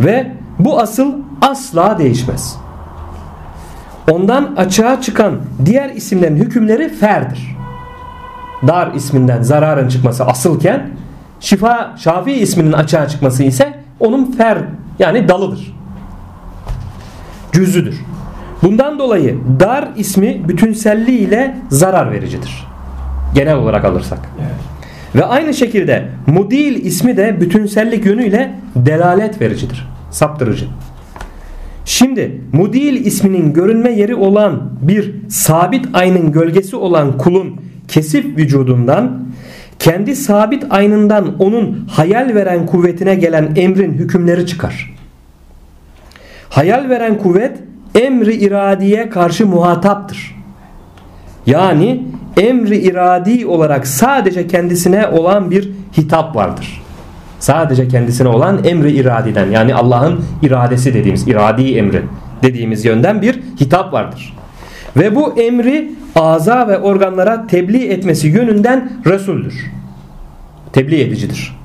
Speaker 1: Ve bu asıl asla değişmez. Ondan açığa çıkan diğer isimlerin hükümleri ferdir. Dar isminden zararın çıkması asılken şifa şafi isminin açığa çıkması ise onun fer yani dalıdır. Cüzüdür. Bundan dolayı dar ismi bütünselliğiyle zarar vericidir. Genel olarak alırsak. Evet. Ve aynı şekilde mudil ismi de bütünsellik yönüyle delalet vericidir. Saptırıcı. Şimdi mudil isminin görünme yeri olan bir sabit aynın gölgesi olan kulun kesif vücudundan kendi sabit aynından onun hayal veren kuvvetine gelen emrin hükümleri çıkar. Hayal veren kuvvet emri iradiye karşı muhataptır. Yani emri iradi olarak sadece kendisine olan bir hitap vardır. Sadece kendisine olan emri iradiden yani Allah'ın iradesi dediğimiz iradi emri dediğimiz yönden bir hitap vardır. Ve bu emri aza ve organlara tebliğ etmesi yönünden Resul'dür. Tebliğ edicidir.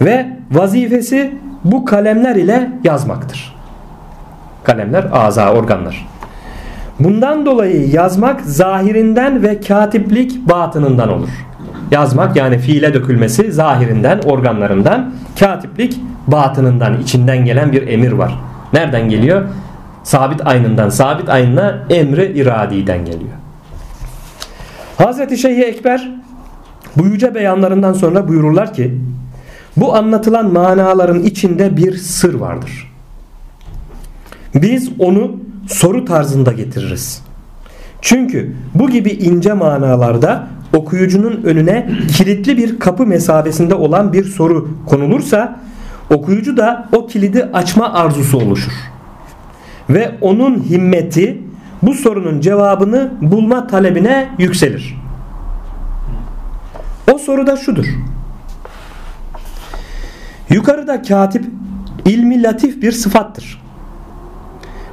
Speaker 1: Ve vazifesi bu kalemler ile yazmaktır. Kalemler aza organlar. Bundan dolayı yazmak zahirinden ve katiplik batınından olur. Yazmak yani fiile dökülmesi zahirinden, organlarından, katiplik batınından, içinden gelen bir emir var. Nereden geliyor? Sabit aynından, sabit aynına emri iradiden geliyor. Hazreti Şeyh Ekber bu yüce beyanlarından sonra buyururlar ki bu anlatılan manaların içinde bir sır vardır. Biz onu soru tarzında getiririz. Çünkü bu gibi ince manalarda okuyucunun önüne kilitli bir kapı mesabesinde olan bir soru konulursa okuyucu da o kilidi açma arzusu oluşur. Ve onun himmeti bu sorunun cevabını bulma talebine yükselir. O soru da şudur. Yukarıda katip ilmi latif bir sıfattır.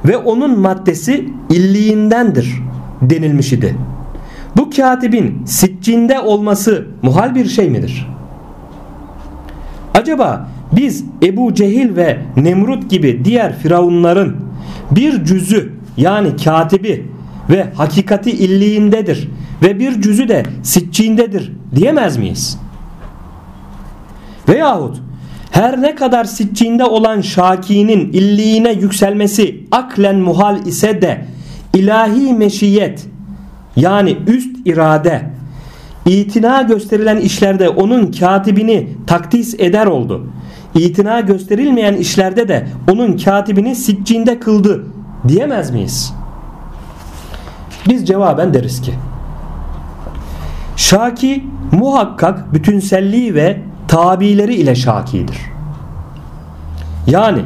Speaker 1: Ve onun maddesi illiğindendir denilmiş idi. Bu katibin siccinde olması muhal bir şey midir? Acaba biz Ebu Cehil ve Nemrut gibi diğer firavunların bir cüzü yani katibi ve hakikati illiğindedir ve bir cüzü de siccindedir diyemez miyiz? Veyahut her ne kadar siccinde olan şakinin illiğine yükselmesi aklen muhal ise de ilahi meşiyet yani üst irade itina gösterilen işlerde onun katibini takdis eder oldu. İtina gösterilmeyen işlerde de onun katibini siccinde kıldı diyemez miyiz? Biz cevaben deriz ki Şaki muhakkak bütünselliği ve tabileri ile şakidir. Yani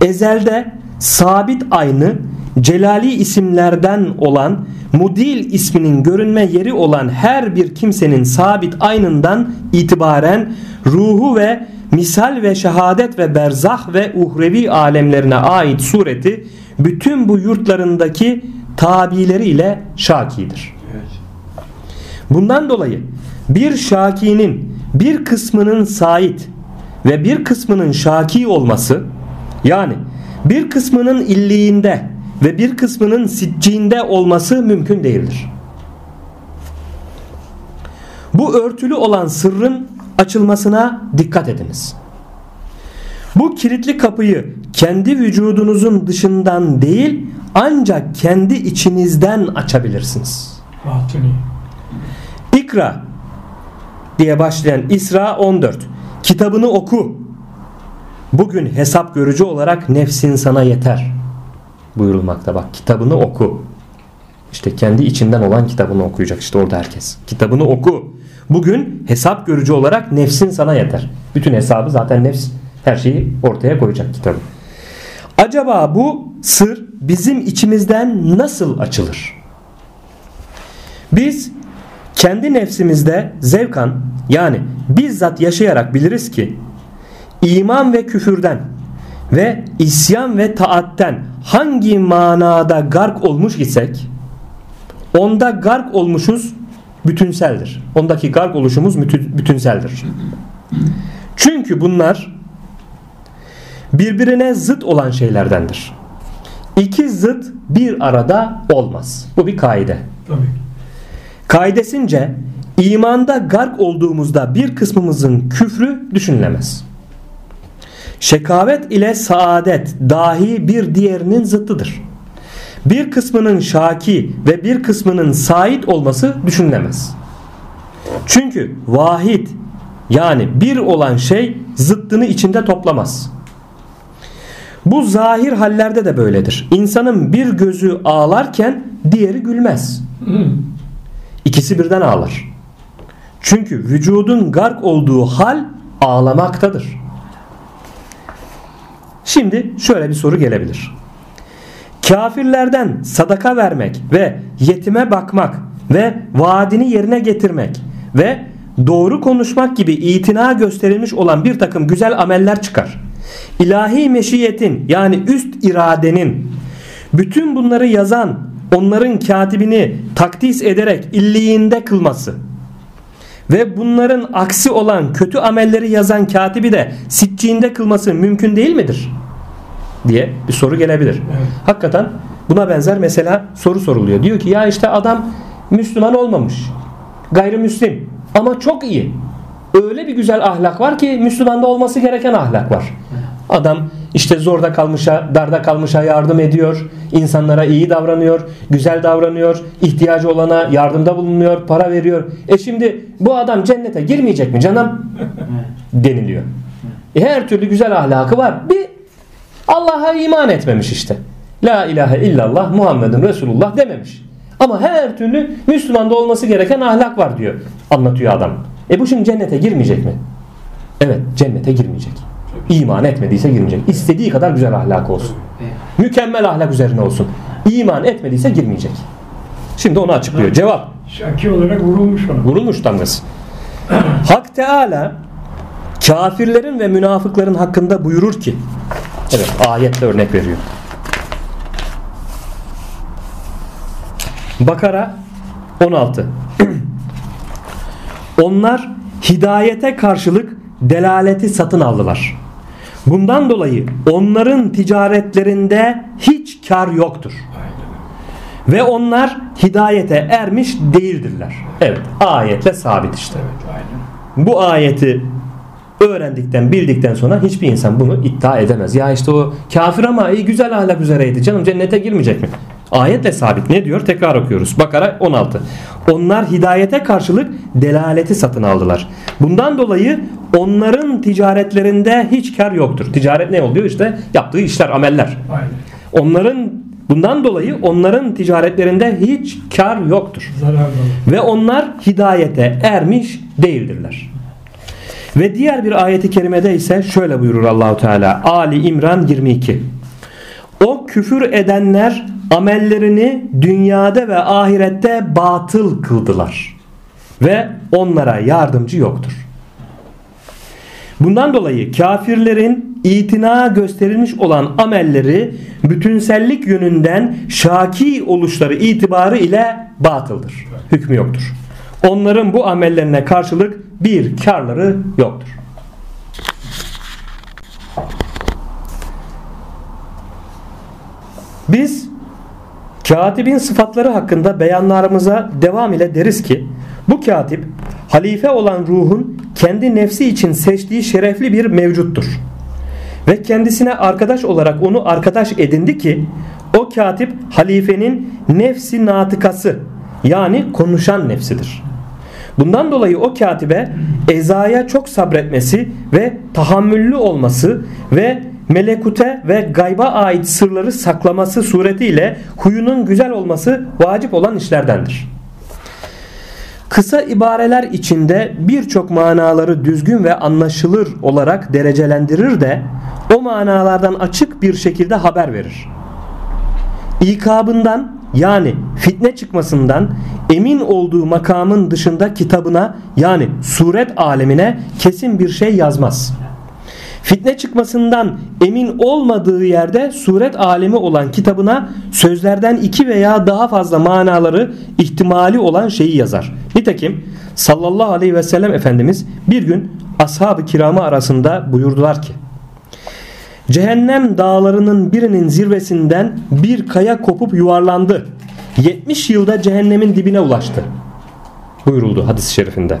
Speaker 1: ezelde sabit aynı celali isimlerden olan mudil isminin görünme yeri olan her bir kimsenin sabit aynından itibaren ruhu ve misal ve şehadet ve berzah ve uhrevi alemlerine ait sureti bütün bu yurtlarındaki tabileri ile şakidir. Bundan dolayı bir şakinin bir kısmının sait ve bir kısmının şaki olması yani bir kısmının illiğinde ve bir kısmının siccinde olması mümkün değildir. Bu örtülü olan sırrın açılmasına dikkat ediniz. Bu kilitli kapıyı kendi vücudunuzun dışından değil ancak kendi içinizden açabilirsiniz. İkra diye başlayan İsra 14. Kitabını oku. Bugün hesap görücü olarak nefsin sana yeter. Buyurulmakta bak kitabını oku. İşte kendi içinden olan kitabını okuyacak işte orada herkes. Kitabını oku. Bugün hesap görücü olarak nefsin sana yeter. Bütün hesabı zaten nefs her şeyi ortaya koyacak kitabı. Acaba bu sır bizim içimizden nasıl açılır? Biz kendi nefsimizde zevkan yani bizzat yaşayarak biliriz ki iman ve küfürden ve isyan ve taatten hangi manada gark olmuş isek onda gark olmuşuz bütünseldir. Ondaki gark oluşumuz bütünseldir. Çünkü bunlar birbirine zıt olan şeylerdendir. İki zıt bir arada olmaz. Bu bir kaide.
Speaker 2: Tabii.
Speaker 1: Kaidesince imanda gark olduğumuzda bir kısmımızın küfrü düşünülemez. Şekavet ile saadet dahi bir diğerinin zıttıdır. Bir kısmının şaki ve bir kısmının sait olması düşünülemez. Çünkü vahid yani bir olan şey zıttını içinde toplamaz. Bu zahir hallerde de böyledir. İnsanın bir gözü ağlarken diğeri gülmez. İkisi birden ağlar. Çünkü vücudun gark olduğu hal ağlamaktadır. Şimdi şöyle bir soru gelebilir. Kafirlerden sadaka vermek ve yetime bakmak ve vaadini yerine getirmek ve doğru konuşmak gibi itina gösterilmiş olan bir takım güzel ameller çıkar. İlahi meşiyetin yani üst iradenin bütün bunları yazan onların katibini takdis ederek illiğinde kılması ve bunların aksi olan kötü amelleri yazan katibi de sitçiğinde kılması mümkün değil midir? diye bir soru gelebilir. Evet. Hakikaten buna benzer mesela soru soruluyor. Diyor ki ya işte adam Müslüman olmamış. Gayrimüslim ama çok iyi. Öyle bir güzel ahlak var ki Müslümanda olması gereken ahlak var. Adam işte zorda kalmışa, darda kalmışa yardım ediyor. insanlara iyi davranıyor, güzel davranıyor, ihtiyacı olana yardımda bulunuyor, para veriyor. E şimdi bu adam cennete girmeyecek mi canım? deniliyor. E her türlü güzel ahlakı var. Bir Allah'a iman etmemiş işte. La ilahe illallah Muhammedun Resulullah dememiş. Ama her türlü Müslümanda olması gereken ahlak var diyor. Anlatıyor adam. E bu şimdi cennete girmeyecek mi? Evet cennete girmeyecek. İman etmediyse girmeyecek. İstediği kadar güzel ahlak olsun. Mükemmel ahlak üzerine olsun. İman etmediyse girmeyecek. Şimdi onu açıklıyor. Cevap.
Speaker 2: Şaki olarak vurulmuş ona.
Speaker 1: Vurulmuş damgası. Hak Teala kafirlerin ve münafıkların hakkında buyurur ki Evet ayetle örnek veriyor. Bakara 16 Onlar hidayete karşılık delaleti satın aldılar. Bundan dolayı onların ticaretlerinde hiç kar yoktur. Ve onlar hidayete ermiş değildirler. Evet ayetle sabit işte. Bu ayeti öğrendikten bildikten sonra hiçbir insan bunu iddia edemez. Ya işte o kafir ama iyi güzel ahlak üzereydi canım cennete girmeyecek mi? Ayetle sabit ne diyor? Tekrar okuyoruz. Bakara 16. Onlar hidayete karşılık delaleti satın aldılar. Bundan dolayı onların ticaretlerinde hiç kar yoktur. Ticaret ne oluyor? İşte yaptığı işler, ameller. Aynen. Onların bundan dolayı onların ticaretlerinde hiç kar yoktur. Zararlı. Ve onlar hidayete ermiş değildirler. Ve diğer bir ayeti kerimede ise şöyle buyurur Allahu Teala Ali İmran 22. O küfür edenler amellerini dünyada ve ahirette batıl kıldılar ve onlara yardımcı yoktur. Bundan dolayı kafirlerin itina gösterilmiş olan amelleri bütünsellik yönünden şaki oluşları itibarı ile batıldır. Hükmü yoktur. Onların bu amellerine karşılık bir karları yoktur. Biz katibin sıfatları hakkında beyanlarımıza devam ile deriz ki bu katip halife olan ruhun kendi nefsi için seçtiği şerefli bir mevcuttur. Ve kendisine arkadaş olarak onu arkadaş edindi ki o katip halifenin nefsi natıkası yani konuşan nefsidir. Bundan dolayı o katibe ezaya çok sabretmesi ve tahammüllü olması ve melekute ve gayba ait sırları saklaması suretiyle huyunun güzel olması vacip olan işlerdendir. Kısa ibareler içinde birçok manaları düzgün ve anlaşılır olarak derecelendirir de o manalardan açık bir şekilde haber verir. İkabından yani fitne çıkmasından emin olduğu makamın dışında kitabına yani suret alemine kesin bir şey yazmaz. Fitne çıkmasından emin olmadığı yerde suret alemi olan kitabına sözlerden iki veya daha fazla manaları ihtimali olan şeyi yazar. Nitekim sallallahu aleyhi ve sellem Efendimiz bir gün ashab-ı kiramı arasında buyurdular ki Cehennem dağlarının birinin zirvesinden bir kaya kopup yuvarlandı. 70 yılda cehennemin dibine ulaştı. Buyuruldu hadis-i şerifinde.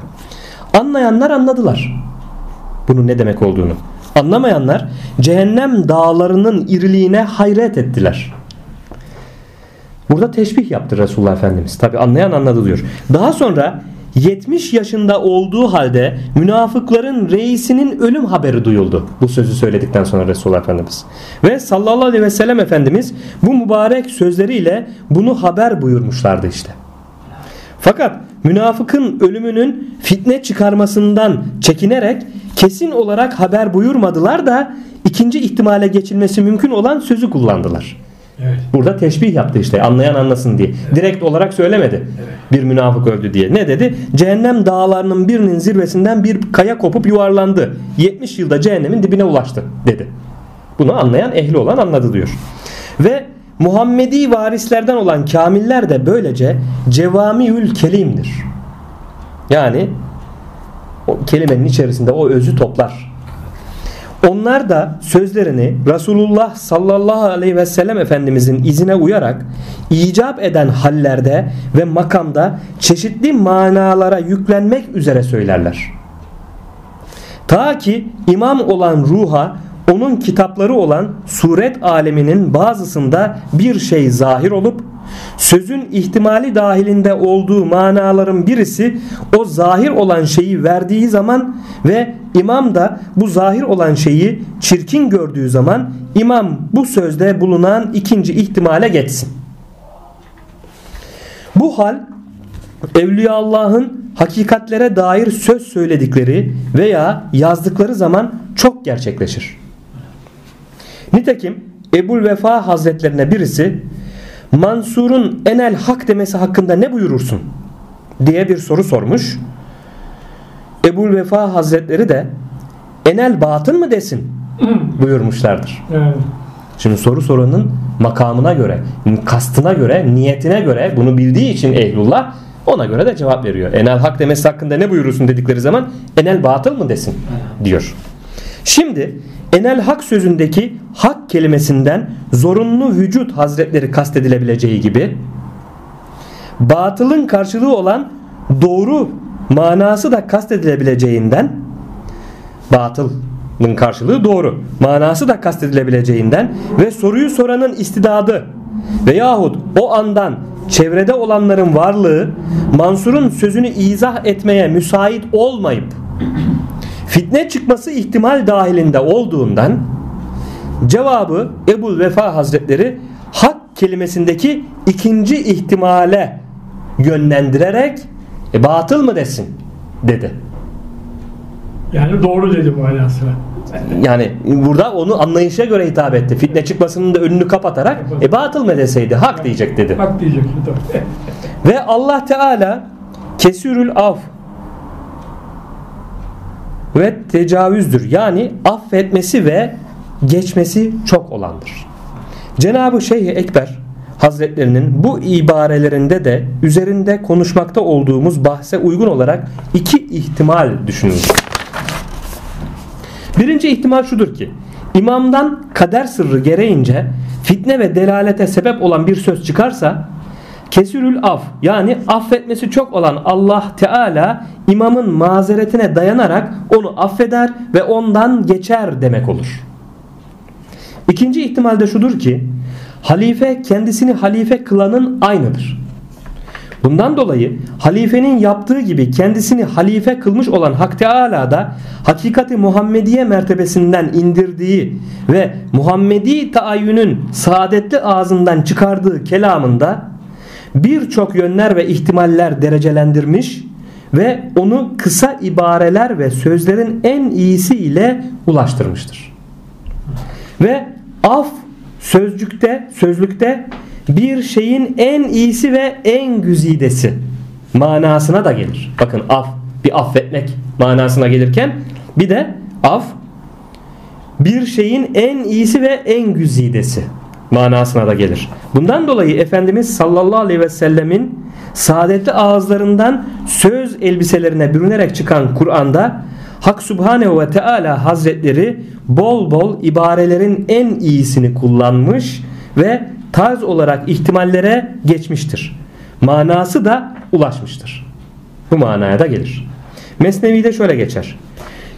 Speaker 1: Anlayanlar anladılar. Bunun ne demek olduğunu. Anlamayanlar cehennem dağlarının iriliğine hayret ettiler. Burada teşbih yaptı Resulullah Efendimiz. Tabi anlayan anladı diyor. Daha sonra 70 yaşında olduğu halde münafıkların reisinin ölüm haberi duyuldu. Bu sözü söyledikten sonra Resulullah Efendimiz. Ve sallallahu aleyhi ve sellem Efendimiz bu mübarek sözleriyle bunu haber buyurmuşlardı işte. Fakat münafıkın ölümünün fitne çıkarmasından çekinerek kesin olarak haber buyurmadılar da ikinci ihtimale geçilmesi mümkün olan sözü kullandılar.
Speaker 2: Evet.
Speaker 1: Burada teşbih yaptı işte anlayan anlasın diye. Direkt olarak söylemedi. Bir münafık öldü diye. Ne dedi? Cehennem dağlarının birinin zirvesinden bir kaya kopup yuvarlandı. 70 yılda cehennemin dibine ulaştı dedi. Bunu anlayan ehli olan anladı diyor. Ve Muhammedi varislerden olan kamiller de böylece cevamiül kelimdir. Yani o kelimenin içerisinde o özü toplar. Onlar da sözlerini Resulullah sallallahu aleyhi ve sellem Efendimizin izine uyarak icap eden hallerde ve makamda çeşitli manalara yüklenmek üzere söylerler. Ta ki imam olan ruha onun kitapları olan suret aleminin bazısında bir şey zahir olup sözün ihtimali dahilinde olduğu manaların birisi o zahir olan şeyi verdiği zaman ve imam da bu zahir olan şeyi çirkin gördüğü zaman imam bu sözde bulunan ikinci ihtimale geçsin. Bu hal Evliya Allah'ın hakikatlere dair söz söyledikleri veya yazdıkları zaman çok gerçekleşir. Nitekim Ebul Vefa Hazretlerine birisi Mansur'un enel hak demesi hakkında ne buyurursun? diye bir soru sormuş. Ebul Vefa Hazretleri de enel batın mı desin buyurmuşlardır.
Speaker 2: Evet.
Speaker 1: Şimdi soru soranın makamına göre, kastına göre, niyetine göre bunu bildiği için ehlullah ona göre de cevap veriyor. Enel hak demesi hakkında ne buyurursun dedikleri zaman enel batıl mı desin diyor. Şimdi enel hak sözündeki hak kelimesinden zorunlu vücut hazretleri kastedilebileceği gibi batılın karşılığı olan doğru manası da kastedilebileceğinden batılın karşılığı doğru manası da kastedilebileceğinden ve soruyu soranın istidadı veyahut o andan çevrede olanların varlığı Mansur'un sözünü izah etmeye müsait olmayıp fitne çıkması ihtimal dahilinde olduğundan cevabı Ebul Vefa Hazretleri hak kelimesindeki ikinci ihtimale yönlendirerek e, batıl mı desin dedi.
Speaker 2: Yani doğru dedi manasına.
Speaker 1: Yani burada onu anlayışa göre hitap etti. Fitne çıkmasının da önünü kapatarak e batıl mı deseydi hak diyecek dedi.
Speaker 2: Hak diyecek.
Speaker 1: Ve Allah Teala kesürül af ve tecavüzdür. Yani affetmesi ve geçmesi çok olandır. Cenab-ı Şeyh Ekber Hazretlerinin bu ibarelerinde de üzerinde konuşmakta olduğumuz bahse uygun olarak iki ihtimal düşünülür. Birinci ihtimal şudur ki imamdan kader sırrı gereğince fitne ve delalete sebep olan bir söz çıkarsa kesürül af yani affetmesi çok olan Allah Teala imamın mazeretine dayanarak onu affeder ve ondan geçer demek olur. İkinci ihtimal de şudur ki halife kendisini halife kılanın aynıdır. Bundan dolayı halifenin yaptığı gibi kendisini halife kılmış olan Hak Teala da hakikati Muhammediye mertebesinden indirdiği ve Muhammedi taayyünün saadetli ağzından çıkardığı kelamında birçok yönler ve ihtimaller derecelendirmiş ve onu kısa ibareler ve sözlerin en iyisi ile ulaştırmıştır. Ve af sözcükte, sözlükte bir şeyin en iyisi ve en güzidesi manasına da gelir. Bakın af bir affetmek manasına gelirken bir de af bir şeyin en iyisi ve en güzidesi manasına da gelir. Bundan dolayı Efendimiz sallallahu aleyhi ve sellemin saadetli ağızlarından söz elbiselerine bürünerek çıkan Kur'an'da Hak Subhanehu ve Teala Hazretleri bol bol ibarelerin en iyisini kullanmış ve tarz olarak ihtimallere geçmiştir. Manası da ulaşmıştır. Bu manaya da gelir. Mesnevi'de şöyle geçer.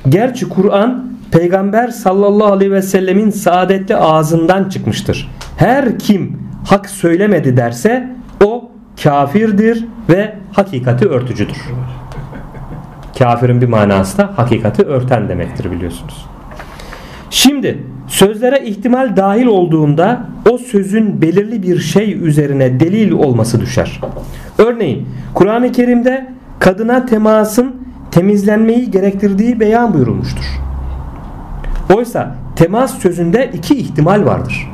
Speaker 1: Gerçi Kur'an Peygamber sallallahu aleyhi ve sellemin saadetli ağzından çıkmıştır. Her kim hak söylemedi derse o kafirdir ve hakikati örtücüdür. Kafirin bir manası da hakikati örten demektir biliyorsunuz. Şimdi sözlere ihtimal dahil olduğunda o sözün belirli bir şey üzerine delil olması düşer. Örneğin Kur'an-ı Kerim'de kadına temasın temizlenmeyi gerektirdiği beyan buyurulmuştur. Oysa temas sözünde iki ihtimal vardır.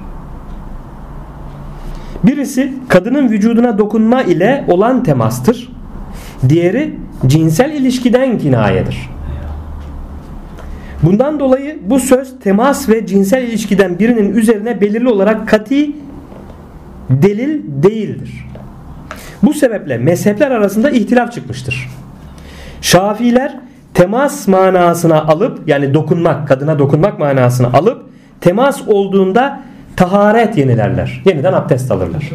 Speaker 1: Birisi kadının vücuduna dokunma ile olan temastır. Diğeri cinsel ilişkiden kinayedir. Bundan dolayı bu söz temas ve cinsel ilişkiden birinin üzerine belirli olarak kati delil değildir. Bu sebeple mezhepler arasında ihtilaf çıkmıştır. Şafiler temas manasına alıp yani dokunmak, kadına dokunmak manasına alıp temas olduğunda taharet yenilerler. Yeniden abdest alırlar.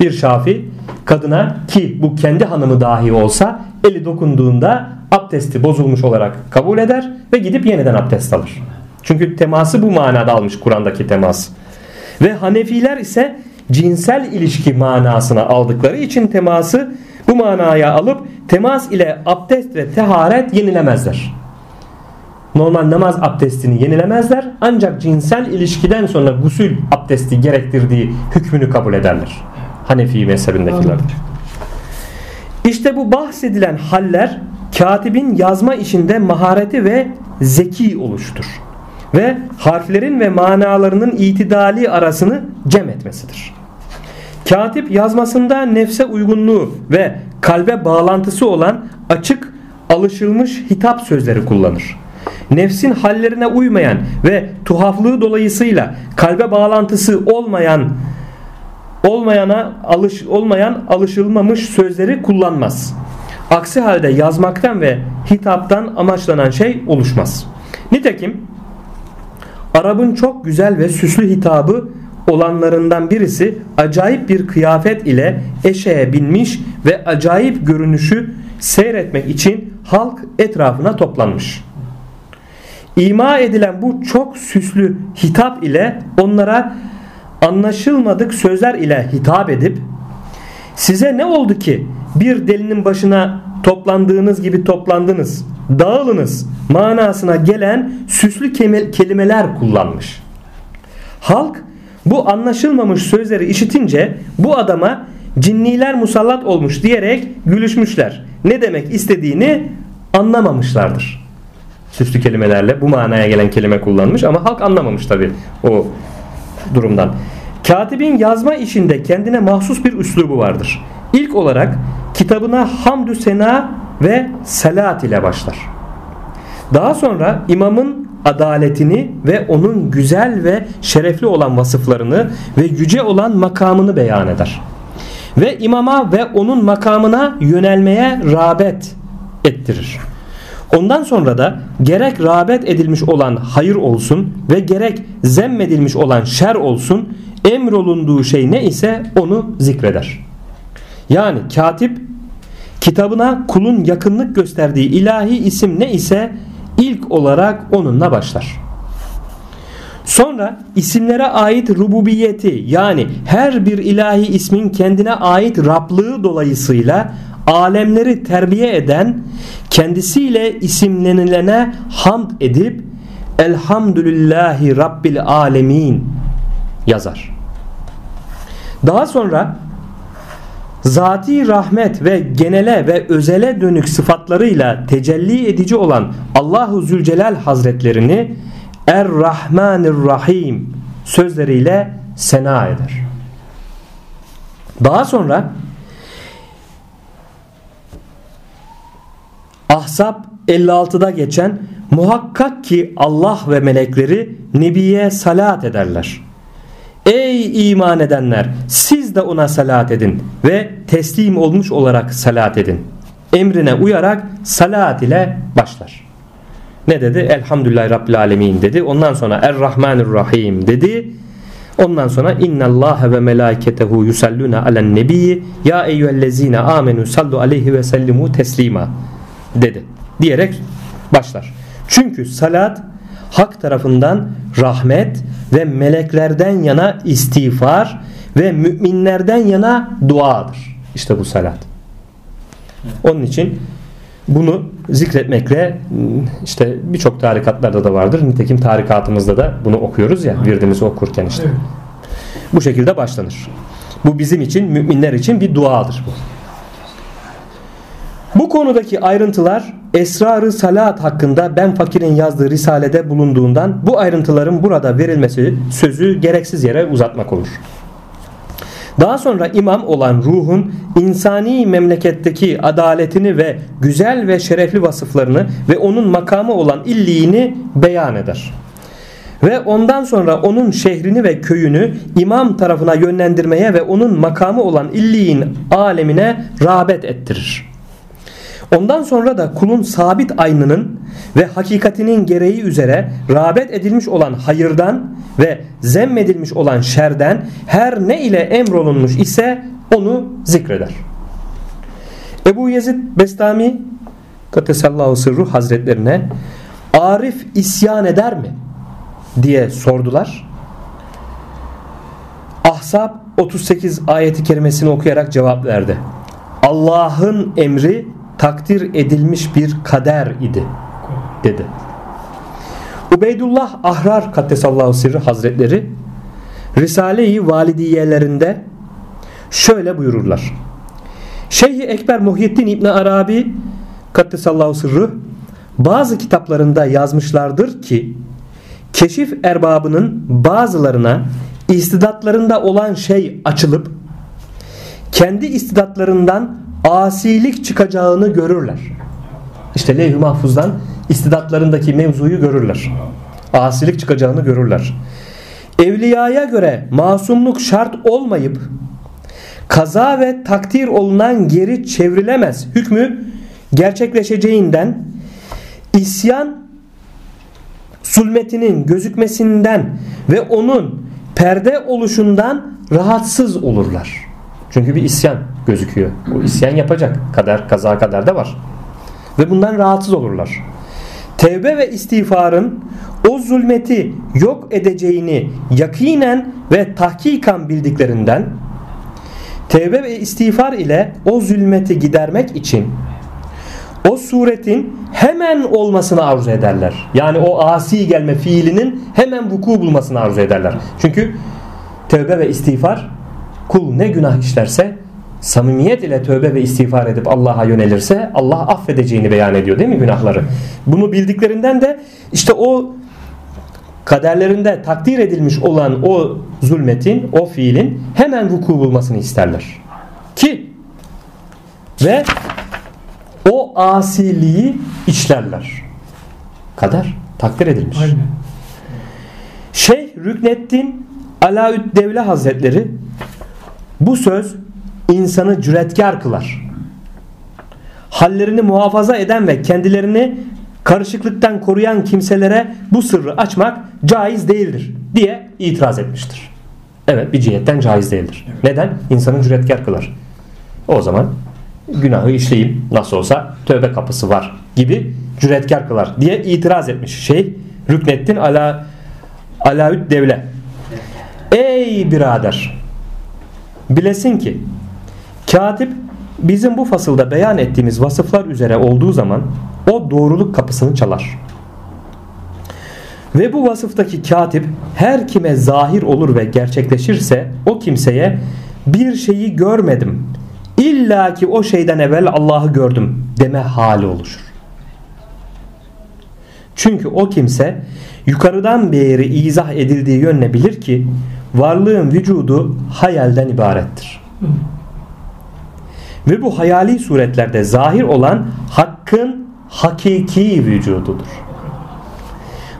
Speaker 1: Bir şafi kadına ki bu kendi hanımı dahi olsa eli dokunduğunda abdesti bozulmuş olarak kabul eder ve gidip yeniden abdest alır. Çünkü teması bu manada almış Kur'an'daki temas. Ve Hanefiler ise cinsel ilişki manasına aldıkları için teması bu manaya alıp temas ile abdest ve teharet yenilemezler. Normal namaz abdestini yenilemezler ancak cinsel ilişkiden sonra gusül abdesti gerektirdiği hükmünü kabul ederler. Hanefi mezhebindekiler. İşte bu bahsedilen haller katibin yazma işinde mahareti ve zeki oluştur. Ve harflerin ve manalarının itidali arasını cem etmesidir. Katip yazmasında nefse uygunluğu ve kalbe bağlantısı olan açık alışılmış hitap sözleri kullanır. Nefsin hallerine uymayan ve tuhaflığı dolayısıyla kalbe bağlantısı olmayan olmayana alış olmayan alışılmamış sözleri kullanmaz. Aksi halde yazmaktan ve hitaptan amaçlanan şey oluşmaz. Nitekim Arap'ın çok güzel ve süslü hitabı olanlarından birisi acayip bir kıyafet ile eşeğe binmiş ve acayip görünüşü seyretmek için halk etrafına toplanmış. İma edilen bu çok süslü hitap ile onlara anlaşılmadık sözler ile hitap edip size ne oldu ki bir delinin başına toplandığınız gibi toplandınız dağılınız manasına gelen süslü kelimeler kullanmış. Halk bu anlaşılmamış sözleri işitince bu adama cinniler musallat olmuş diyerek gülüşmüşler. Ne demek istediğini anlamamışlardır. Süslü kelimelerle bu manaya gelen kelime kullanmış ama halk anlamamış tabi o durumdan. Katibin yazma işinde kendine mahsus bir üslubu vardır. İlk olarak kitabına hamdü sena ve salat ile başlar. Daha sonra imamın adaletini ve onun güzel ve şerefli olan vasıflarını ve yüce olan makamını beyan eder. Ve imama ve onun makamına yönelmeye rağbet ettirir. Ondan sonra da gerek rağbet edilmiş olan hayır olsun ve gerek zemmedilmiş olan şer olsun emrolunduğu şey ne ise onu zikreder. Yani katip kitabına kulun yakınlık gösterdiği ilahi isim ne ise ilk olarak onunla başlar. Sonra isimlere ait rububiyeti yani her bir ilahi ismin kendine ait Rablığı dolayısıyla alemleri terbiye eden kendisiyle isimlenilene hamd edip Elhamdülillahi Rabbil Alemin yazar. Daha sonra zati rahmet ve genele ve özele dönük sıfatlarıyla tecelli edici olan Allahu Zülcelal Hazretlerini Er-Rahmanir-Rahim sözleriyle sena eder. Daha sonra Ahzab 56'da geçen muhakkak ki Allah ve melekleri Nebiye salat ederler. Ey iman edenler siz de ona salat edin ve teslim olmuş olarak salat edin. Emrine uyarak salat ile başlar. Ne dedi? Elhamdülillahi Rabbil Alemin dedi. Ondan sonra Er-Rahmanir-Rahim dedi. Ondan sonra Allah ve melaiketehu yusalluna alen nebiyyi ya eyyühellezine amenu sallu aleyhi ve sellimu teslima dedi. Diyerek başlar. Çünkü salat hak tarafından rahmet ve meleklerden yana istiğfar ve müminlerden yana duadır. İşte bu salat. Onun için bunu zikretmekle işte birçok tarikatlarda da vardır. Nitekim tarikatımızda da bunu okuyoruz ya virdimizi okurken işte. Bu şekilde başlanır. Bu bizim için müminler için bir duadır bu. Bu konudaki ayrıntılar Esrarı Salat hakkında Ben Fakir'in yazdığı risalede bulunduğundan bu ayrıntıların burada verilmesi sözü gereksiz yere uzatmak olur. Daha sonra imam olan ruhun insani memleketteki adaletini ve güzel ve şerefli vasıflarını ve onun makamı olan illiğini beyan eder. Ve ondan sonra onun şehrini ve köyünü imam tarafına yönlendirmeye ve onun makamı olan illiğin alemine rağbet ettirir. Ondan sonra da kulun sabit aynının ve hakikatinin gereği üzere rağbet edilmiş olan hayırdan ve zemmedilmiş olan şerden her ne ile emrolunmuş ise onu zikreder. Ebu Yezid Bestami Katesallahu sırru hazretlerine Arif isyan eder mi? diye sordular. Ahzab 38 ayeti kerimesini okuyarak cevap verdi. Allah'ın emri takdir edilmiş bir kader idi dedi. Ubeydullah Ahrar Kaddesallahu Sirri Hazretleri Risale-i Validiyelerinde şöyle buyururlar. Şeyh Ekber Muhyiddin İbn Arabi Kaddesallahu Sırrı bazı kitaplarında yazmışlardır ki keşif erbabının bazılarına istidatlarında olan şey açılıp kendi istidatlarından asilik çıkacağını görürler. İşte levh-i mahfuzdan istidatlarındaki mevzuyu görürler. Asilik çıkacağını görürler. Evliyaya göre masumluk şart olmayıp kaza ve takdir olunan geri çevrilemez hükmü gerçekleşeceğinden isyan sulmetinin gözükmesinden ve onun perde oluşundan rahatsız olurlar. Çünkü bir isyan gözüküyor. O isyan yapacak. Kader, kaza kadar da var. Ve bundan rahatsız olurlar. Tevbe ve istiğfarın o zulmeti yok edeceğini yakinen ve tahkikan bildiklerinden tevbe ve istiğfar ile o zulmeti gidermek için o suretin hemen olmasını arzu ederler. Yani o asi gelme fiilinin hemen vuku bulmasını arzu ederler. Çünkü tevbe ve istiğfar kul ne günah işlerse samimiyet ile tövbe ve istiğfar edip Allah'a yönelirse Allah affedeceğini beyan ediyor değil mi günahları? Bunu bildiklerinden de işte o kaderlerinde takdir edilmiş olan o zulmetin, o fiilin hemen vuku bulmasını isterler. Ki ve o asiliği işlerler. Kader takdir edilmiş. Aynen. Şeyh Rükneddin Alaüddevle Hazretleri bu söz insanı cüretkar kılar. Hallerini muhafaza eden ve kendilerini karışıklıktan koruyan kimselere bu sırrı açmak caiz değildir diye itiraz etmiştir. Evet bir cihetten caiz değildir. Neden? İnsanı cüretkar kılar. O zaman günahı işleyeyim nasıl olsa tövbe kapısı var gibi cüretkar kılar diye itiraz etmiş şey Rükneddin ala Alaüd Devle. Ey birader bilesin ki Katip bizim bu fasılda beyan ettiğimiz vasıflar üzere olduğu zaman o doğruluk kapısını çalar. Ve bu vasıftaki katip her kime zahir olur ve gerçekleşirse o kimseye bir şeyi görmedim. İlla ki o şeyden evvel Allah'ı gördüm deme hali oluşur. Çünkü o kimse yukarıdan beri izah edildiği yönle bilir ki varlığın vücudu hayalden ibarettir. Ve bu hayali suretlerde zahir olan hakkın hakiki vücududur.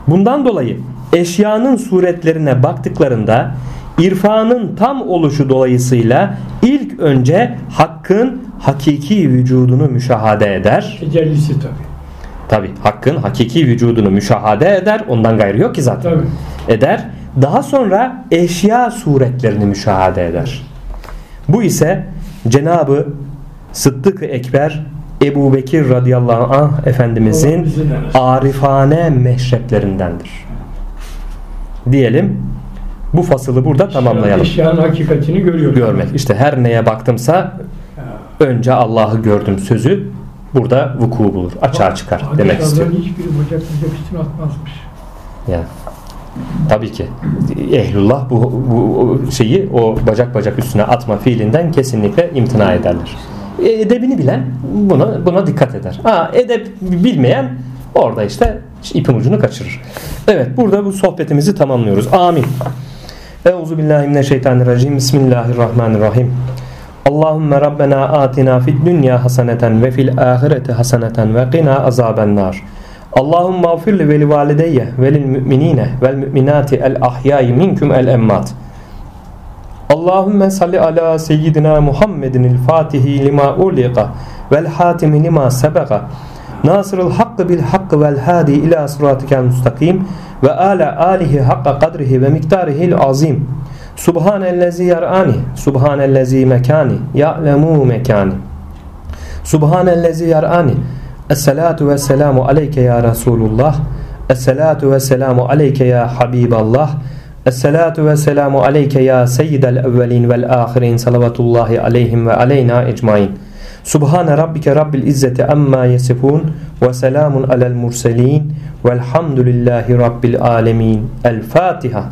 Speaker 1: Bundan dolayı eşyanın suretlerine baktıklarında irfanın tam oluşu dolayısıyla ilk önce hakkın hakiki vücudunu müşahade eder.
Speaker 2: Tecellisi tabi.
Speaker 1: Tabi hakkın hakiki vücudunu müşahade eder. Ondan gayrı yok ki zaten. Tabii. Eder. Daha sonra eşya suretlerini müşahede eder. Bu ise Cenabı Sıddık-ı Ekber Ebu Bekir radıyallahu anh Efendimizin arifane meşreplerindendir. Diyelim bu fasılı burada tamamlayalım.
Speaker 2: Eşyanın hakikatini görüyoruz.
Speaker 1: Görmek. İşte her neye baktımsa önce Allah'ı gördüm sözü burada vuku bulur. Açığa çıkar Bak, demek istiyor.
Speaker 2: hiçbiri bacak bacak üstüne atmazmış.
Speaker 1: Ya. Tabii ki. Ehlullah bu, bu şeyi o bacak bacak üstüne atma fiilinden kesinlikle imtina ederler. E, edebini bilen buna buna dikkat eder. Ha, edep bilmeyen orada işte ipin ucunu kaçırır. Evet burada bu sohbetimizi tamamlıyoruz. Amin. Euzu billahi mineşşeytanirracim. Bismillahirrahmanirrahim. Allahümme Rabbena atina fid dünya haseneten ve fil ahireti haseneten ve qina azaben nar. Allahümme afirli ve li valideyye ve müminine vel müminati el ahyai minkum el emmat. Allahümme salli ala seyyidina Muhammedin el fatihi lima uliqa vel hatimi lima sebeka nasırıl hakkı bil hakkı vel hadi ila sıratikel mustakim ve ala alihi hakka kadrihi ve miktarihil azim subhanellezi yarani subhanellezi mekani ya'lemu mekani subhanellezi yarani esselatu ve selamu aleyke ya Resulullah esselatu ve selamu aleyke ya Habiballah Esselatu ve selamu aleyke ya seyyidel evvelin vel ahirin salavatullahi aleyhim ve aleyna ecmain. Subhane rabbike rabbil izzeti amma yesifun ve selamun alel murselin velhamdülillahi rabbil alemin. El Fatiha.